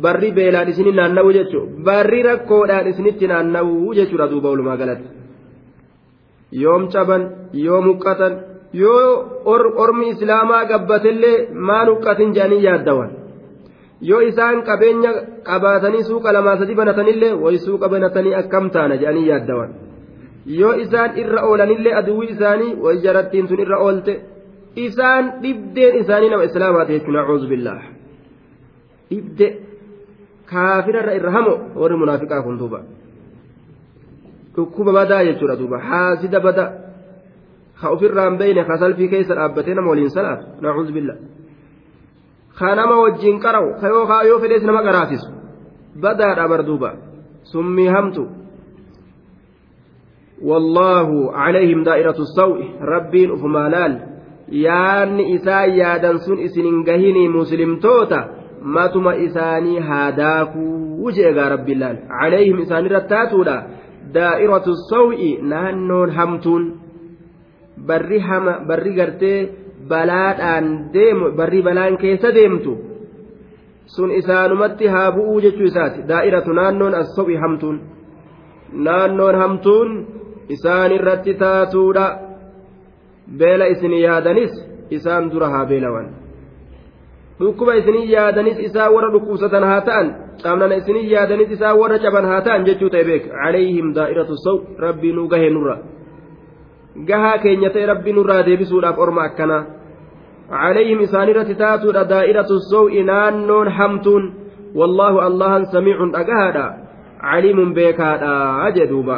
Barri beelaan isinii naanna'u jechuu. Barri rakkoodhaan isinitti naanna'u jechuudha duuba walumaa galatti. Yoom caban yoo muqqatan yoo ormi islaamaa gabbatellee maan huqqatin jedhanii yaaddawan. Yoo isaan qabeenya qabaatanii suuqa lamaa sadi banatanillee way suuqa banatanii akkam taana jedhanii yaaddawan. Yoo isaan irra oolanillee aduwwi isaanii way jarattiin tun irra oolte isaan dhibdeen isaanii nama islaamaati jechuun acuuzu billaah. Dhibde kaafirarra irra hamo warri munaafiqaa kun duuba dhukkuba badaa jechuudha duuba haasida badaa ka ofirraan beeyne ka salfii keessa dhaabbatee nama waliin salaatu nacuuzu billa ka nama wajjiin qarawu ka yoo kaa yoo fedhees nama qaraafisu badaadha bar duuba summii hamtu والله عليهم دائرة السوء ربين أفما لال yaanni isaa yaadan sun isinin gahini muslimtoota matuma isaanii haadaakuu jeegaa rabbi laal calayhim isaanirra taatuudha daa'iratu saw'i naannoon hamtuun barri hama barri gartee balaadhaan deemu barri balaan keessa deemtu sun isaanumatti haa bu'uu jechuu isaati daa'iratu naannoon as-saw'i hamtuun naannoon hamtuun isaan irratti taatuudha beela isin yaadanis isaan dura haa beelawan dhukkuba isinii yaadanis isaan warra dhukkubsatan haa ta'an cabnana isinii yaadanis isaan warra caban haa ta'an jechuu ta'e beek calayhim daa'iratu saw rabbii nuu gahee nurra gahaa keenya ta'e rabbii nurraa deebisuudhaaf orma akkanaa calayhim isaanirratti taatuudha daa'iratu sawi naannoon hamtuun wallaahu allahan samiicun dhagahaadha caliimun beekaadha jedhuuba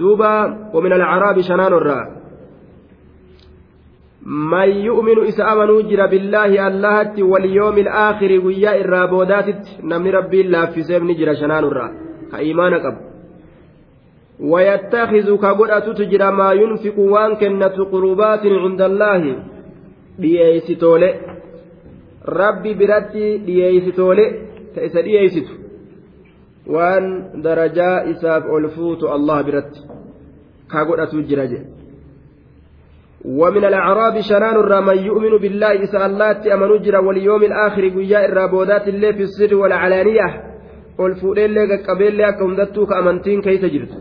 دوبا ومن العرب شنان الرا. من يؤمن إسا أمنوا جرى بالله اللهت واليوم الآخر ويا الرابودات نمن ربي الله في سيبني جرى شنان الرا. كإيمانك ويتخذ كقرأة تجرى ما ينفق وان كنة قربات عند الله. dhiyeeysitoole rabbi biratti dhiyeeysitoole ta isa dhiyeeysitu waan darajaa isaaf ol fuutu allah biratti ka godhatu jira jedhe ومن الأعراب شنان الرا من يؤمن بالله إسأل الله تأمن جرا واليوم الآخر قيا الرابودات اللي في السر والعلانية والفؤلين اللي قبيل لك هندتو كأمنتين كيس جرت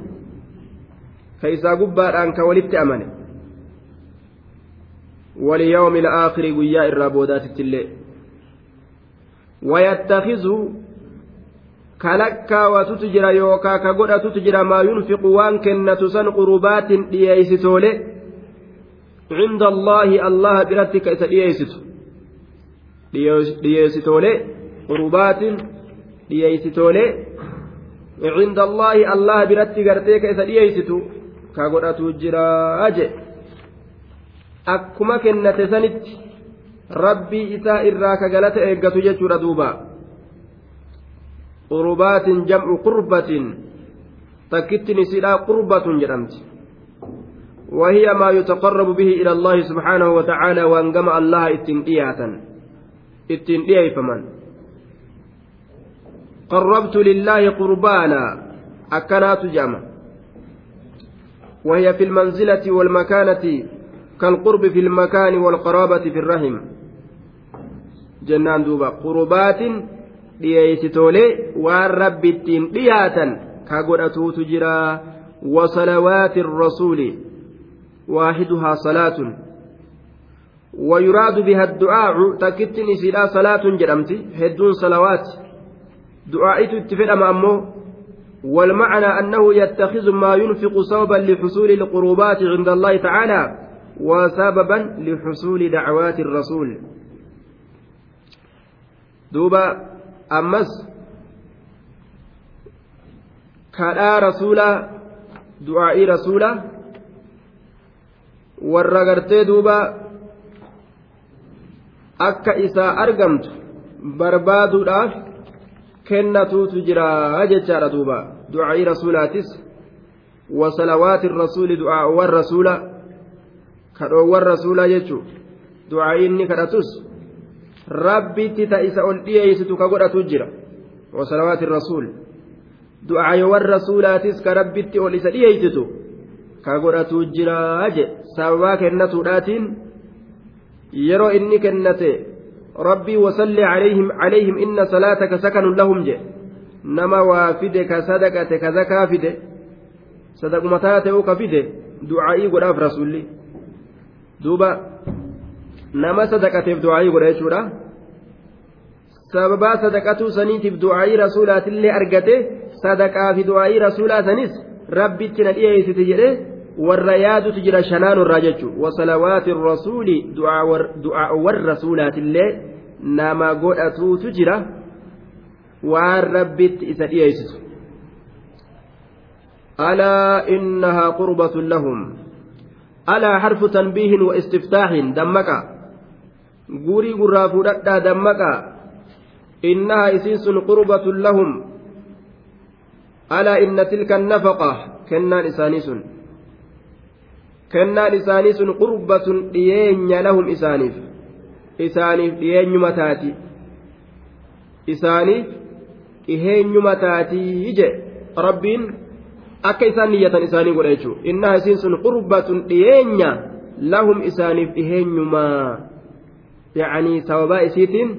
كيسا قبار أنك ولدت أمن واليوم الآخر قيا الرابودات اللي ويتخذ kalakkaawatutu jira yookaa ka godhatutu jira maa yunfiqu waan kennatu san qurbaatin dhiyeeysitoole cinda allaahi allaha biratti ka isa dhiyeeysitu dhiyeeysitoole qurbaatin dhiyeeysitoole cinda allaahi allaha biratti gartee ka isa dhiyeeysitu ka godhatu jiraa je akkuma kennate sanitti rabbii isaa irraa ka galata eeggatu jechuudha duubaa qurbaatin jam'u qurbatin. Takkitti nisiidhaa qurbatun jedhamti. وهي ما يتقرب به إلى الله سبحانه وتعالى وأنقم الله اتندياتا اتنديا فمن قربت لله قربانا أكنات جامع وهي في المنزلة والمكانة كالقرب في المكان والقرابة في الرحم جنان دوبا قربات dhiyeeysitoolee waan rabbi ittiin dhiyaatan ka godhatuutu jira. Wasalawaati rasuuli waaxiduhaa salaatun. ويراد بها الدعاء تكت نسيلا صلاة جرمتي هدون صلوات دعائت اتفق أمامه والمعنى أنه يتخذ ما ينفق صوبا لحصول القربات عند الله تعالى وسببا لحصول دعوات الرسول دوبا ammas kadhaa rasuulaa du'aa'ii rasuulaa warra gartee duuba akka isaa argamtu barbaaduudhaaf kennatuutu jira jechaadha duuba. Du'aa'ii rasuulaatis wasalawaati rasuuli du'aa'uwwan rasuula kadhoowwan rasuulaa jechuu du'aa'ii inni kadhatus rabbitti ta isa ol dhiyeeysitu ka godhatu jira wasalawaati rasuul du'aayoowwan rasuulaatis ka rabbitti ol isa dhiyeeysitu ka godhatu jira je sababaa kennatuudhaatiin yeroo inni kennate rabbii wasalli calayhim calayhim inna salaataka sakanun lahum je nama waa fide ka sadaqate ka zakaa fide sadaquma taateu ka fide du'aa'ii godhaaf rasulli duuba nama sadaqateef du'aa'ii godha jechuudha sababaa sadaqatuu saniitiif du'aa'ii rasuulaatillee argate sadaqaa fi du'aa'ii rasuulaa sanis rabbitti na dhiyeessite jedhe warra yaadutu jira shanaanurraa jechuudha wasalawaati rasuuli du'aawwan rasuulaatillee nama godhatuutu jira waan rabbitti isa dhiyeessitu alaa innahaa qurbatun lahum alaa harfu tanbiihin wa istiftaahin gurii gurraa fuudhadhaa dammaqa innahaa isiin sun qurbatun lahum. Alaa inna tilka nafaqa? Kennaan isaanii sun. Kennaan isaanii sun qurbatun dhiyeenya lahum isaaniif. Isaaniif dhiyeenyuma taati. Isaaniif dhiheenyuma taatii je rabbiin akka isaan niyyatan isaanii godha jechuudha innaha isiin sun qurbatun dhiyeenya lahum isaaniif dhiheenyumaa yacanii sababaa isiitiin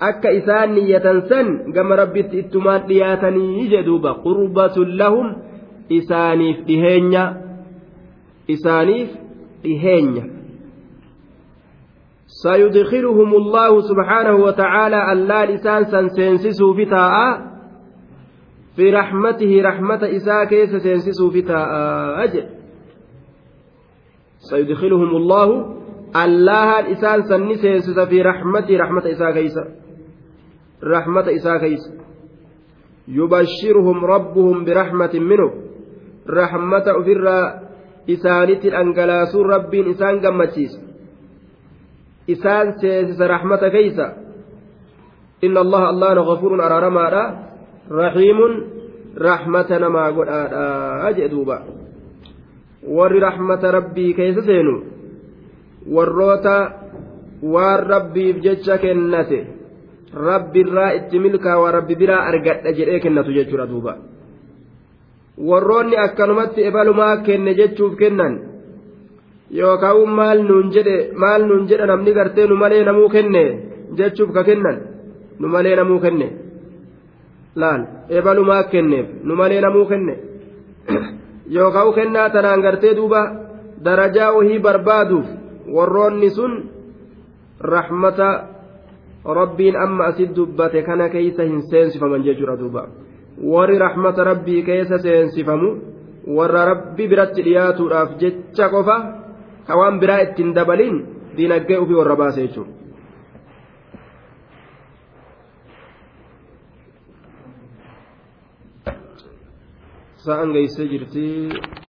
akka isaan niyyatan san gama rabbitti ittumaan dhiyaatanii jedhuuba qurbatun lahum isaaniif dhiheenya isaaniif dhiheenya سيدخلهم الله سبحانه وتعالى اللال إسان سنسنسسوا في تاء في رحمته رحمة إساء كيس سنسسوا في تاء أجل سيدخلهم الله الله الإسان سنسنسس في رحمته رحمة إساء كيس رحمة إساء كيس يبشرهم ربهم برحمة منه رحمة أفر إسانة الأنقلاس رب إسان قمتيس إسان سيسس رحمة كيس إن الله الله غفور أرارما رحيم رحمة نما قل أجدوبا ور رحمة ربي كيس سينو warroota waan rabbiif jecha kennate. Rabbirraa itti milkaawaa rabbi biraa argadha jedhee kennatu jechuudha duuba. Warroonni akkanumatti ebalumaa kenne jechuuf kennan. Yookaan maal nuun jedhe maal nuun jedha namni gartee nu malee namuu kenne jechuuf ka kennan. Nu malee namuu kenne. Laal ebalumaa kenneef nu malee namuu kenne. Yookaan kennaa tanaan gartee duuba darajaa wahii barbaaduuf warroonni sun rahmata rabbiin amma asit dubbate kana keeysa hin seensifaman jechuudha duuba warri rahmata rabbii keessa seensifamu warra rabbi biratti dhiyaatuudhaaf jecha qofa hawaan biraa ittiin dabaliin diinaggee ofii warra baase jechuudha. sa'an geessee jirti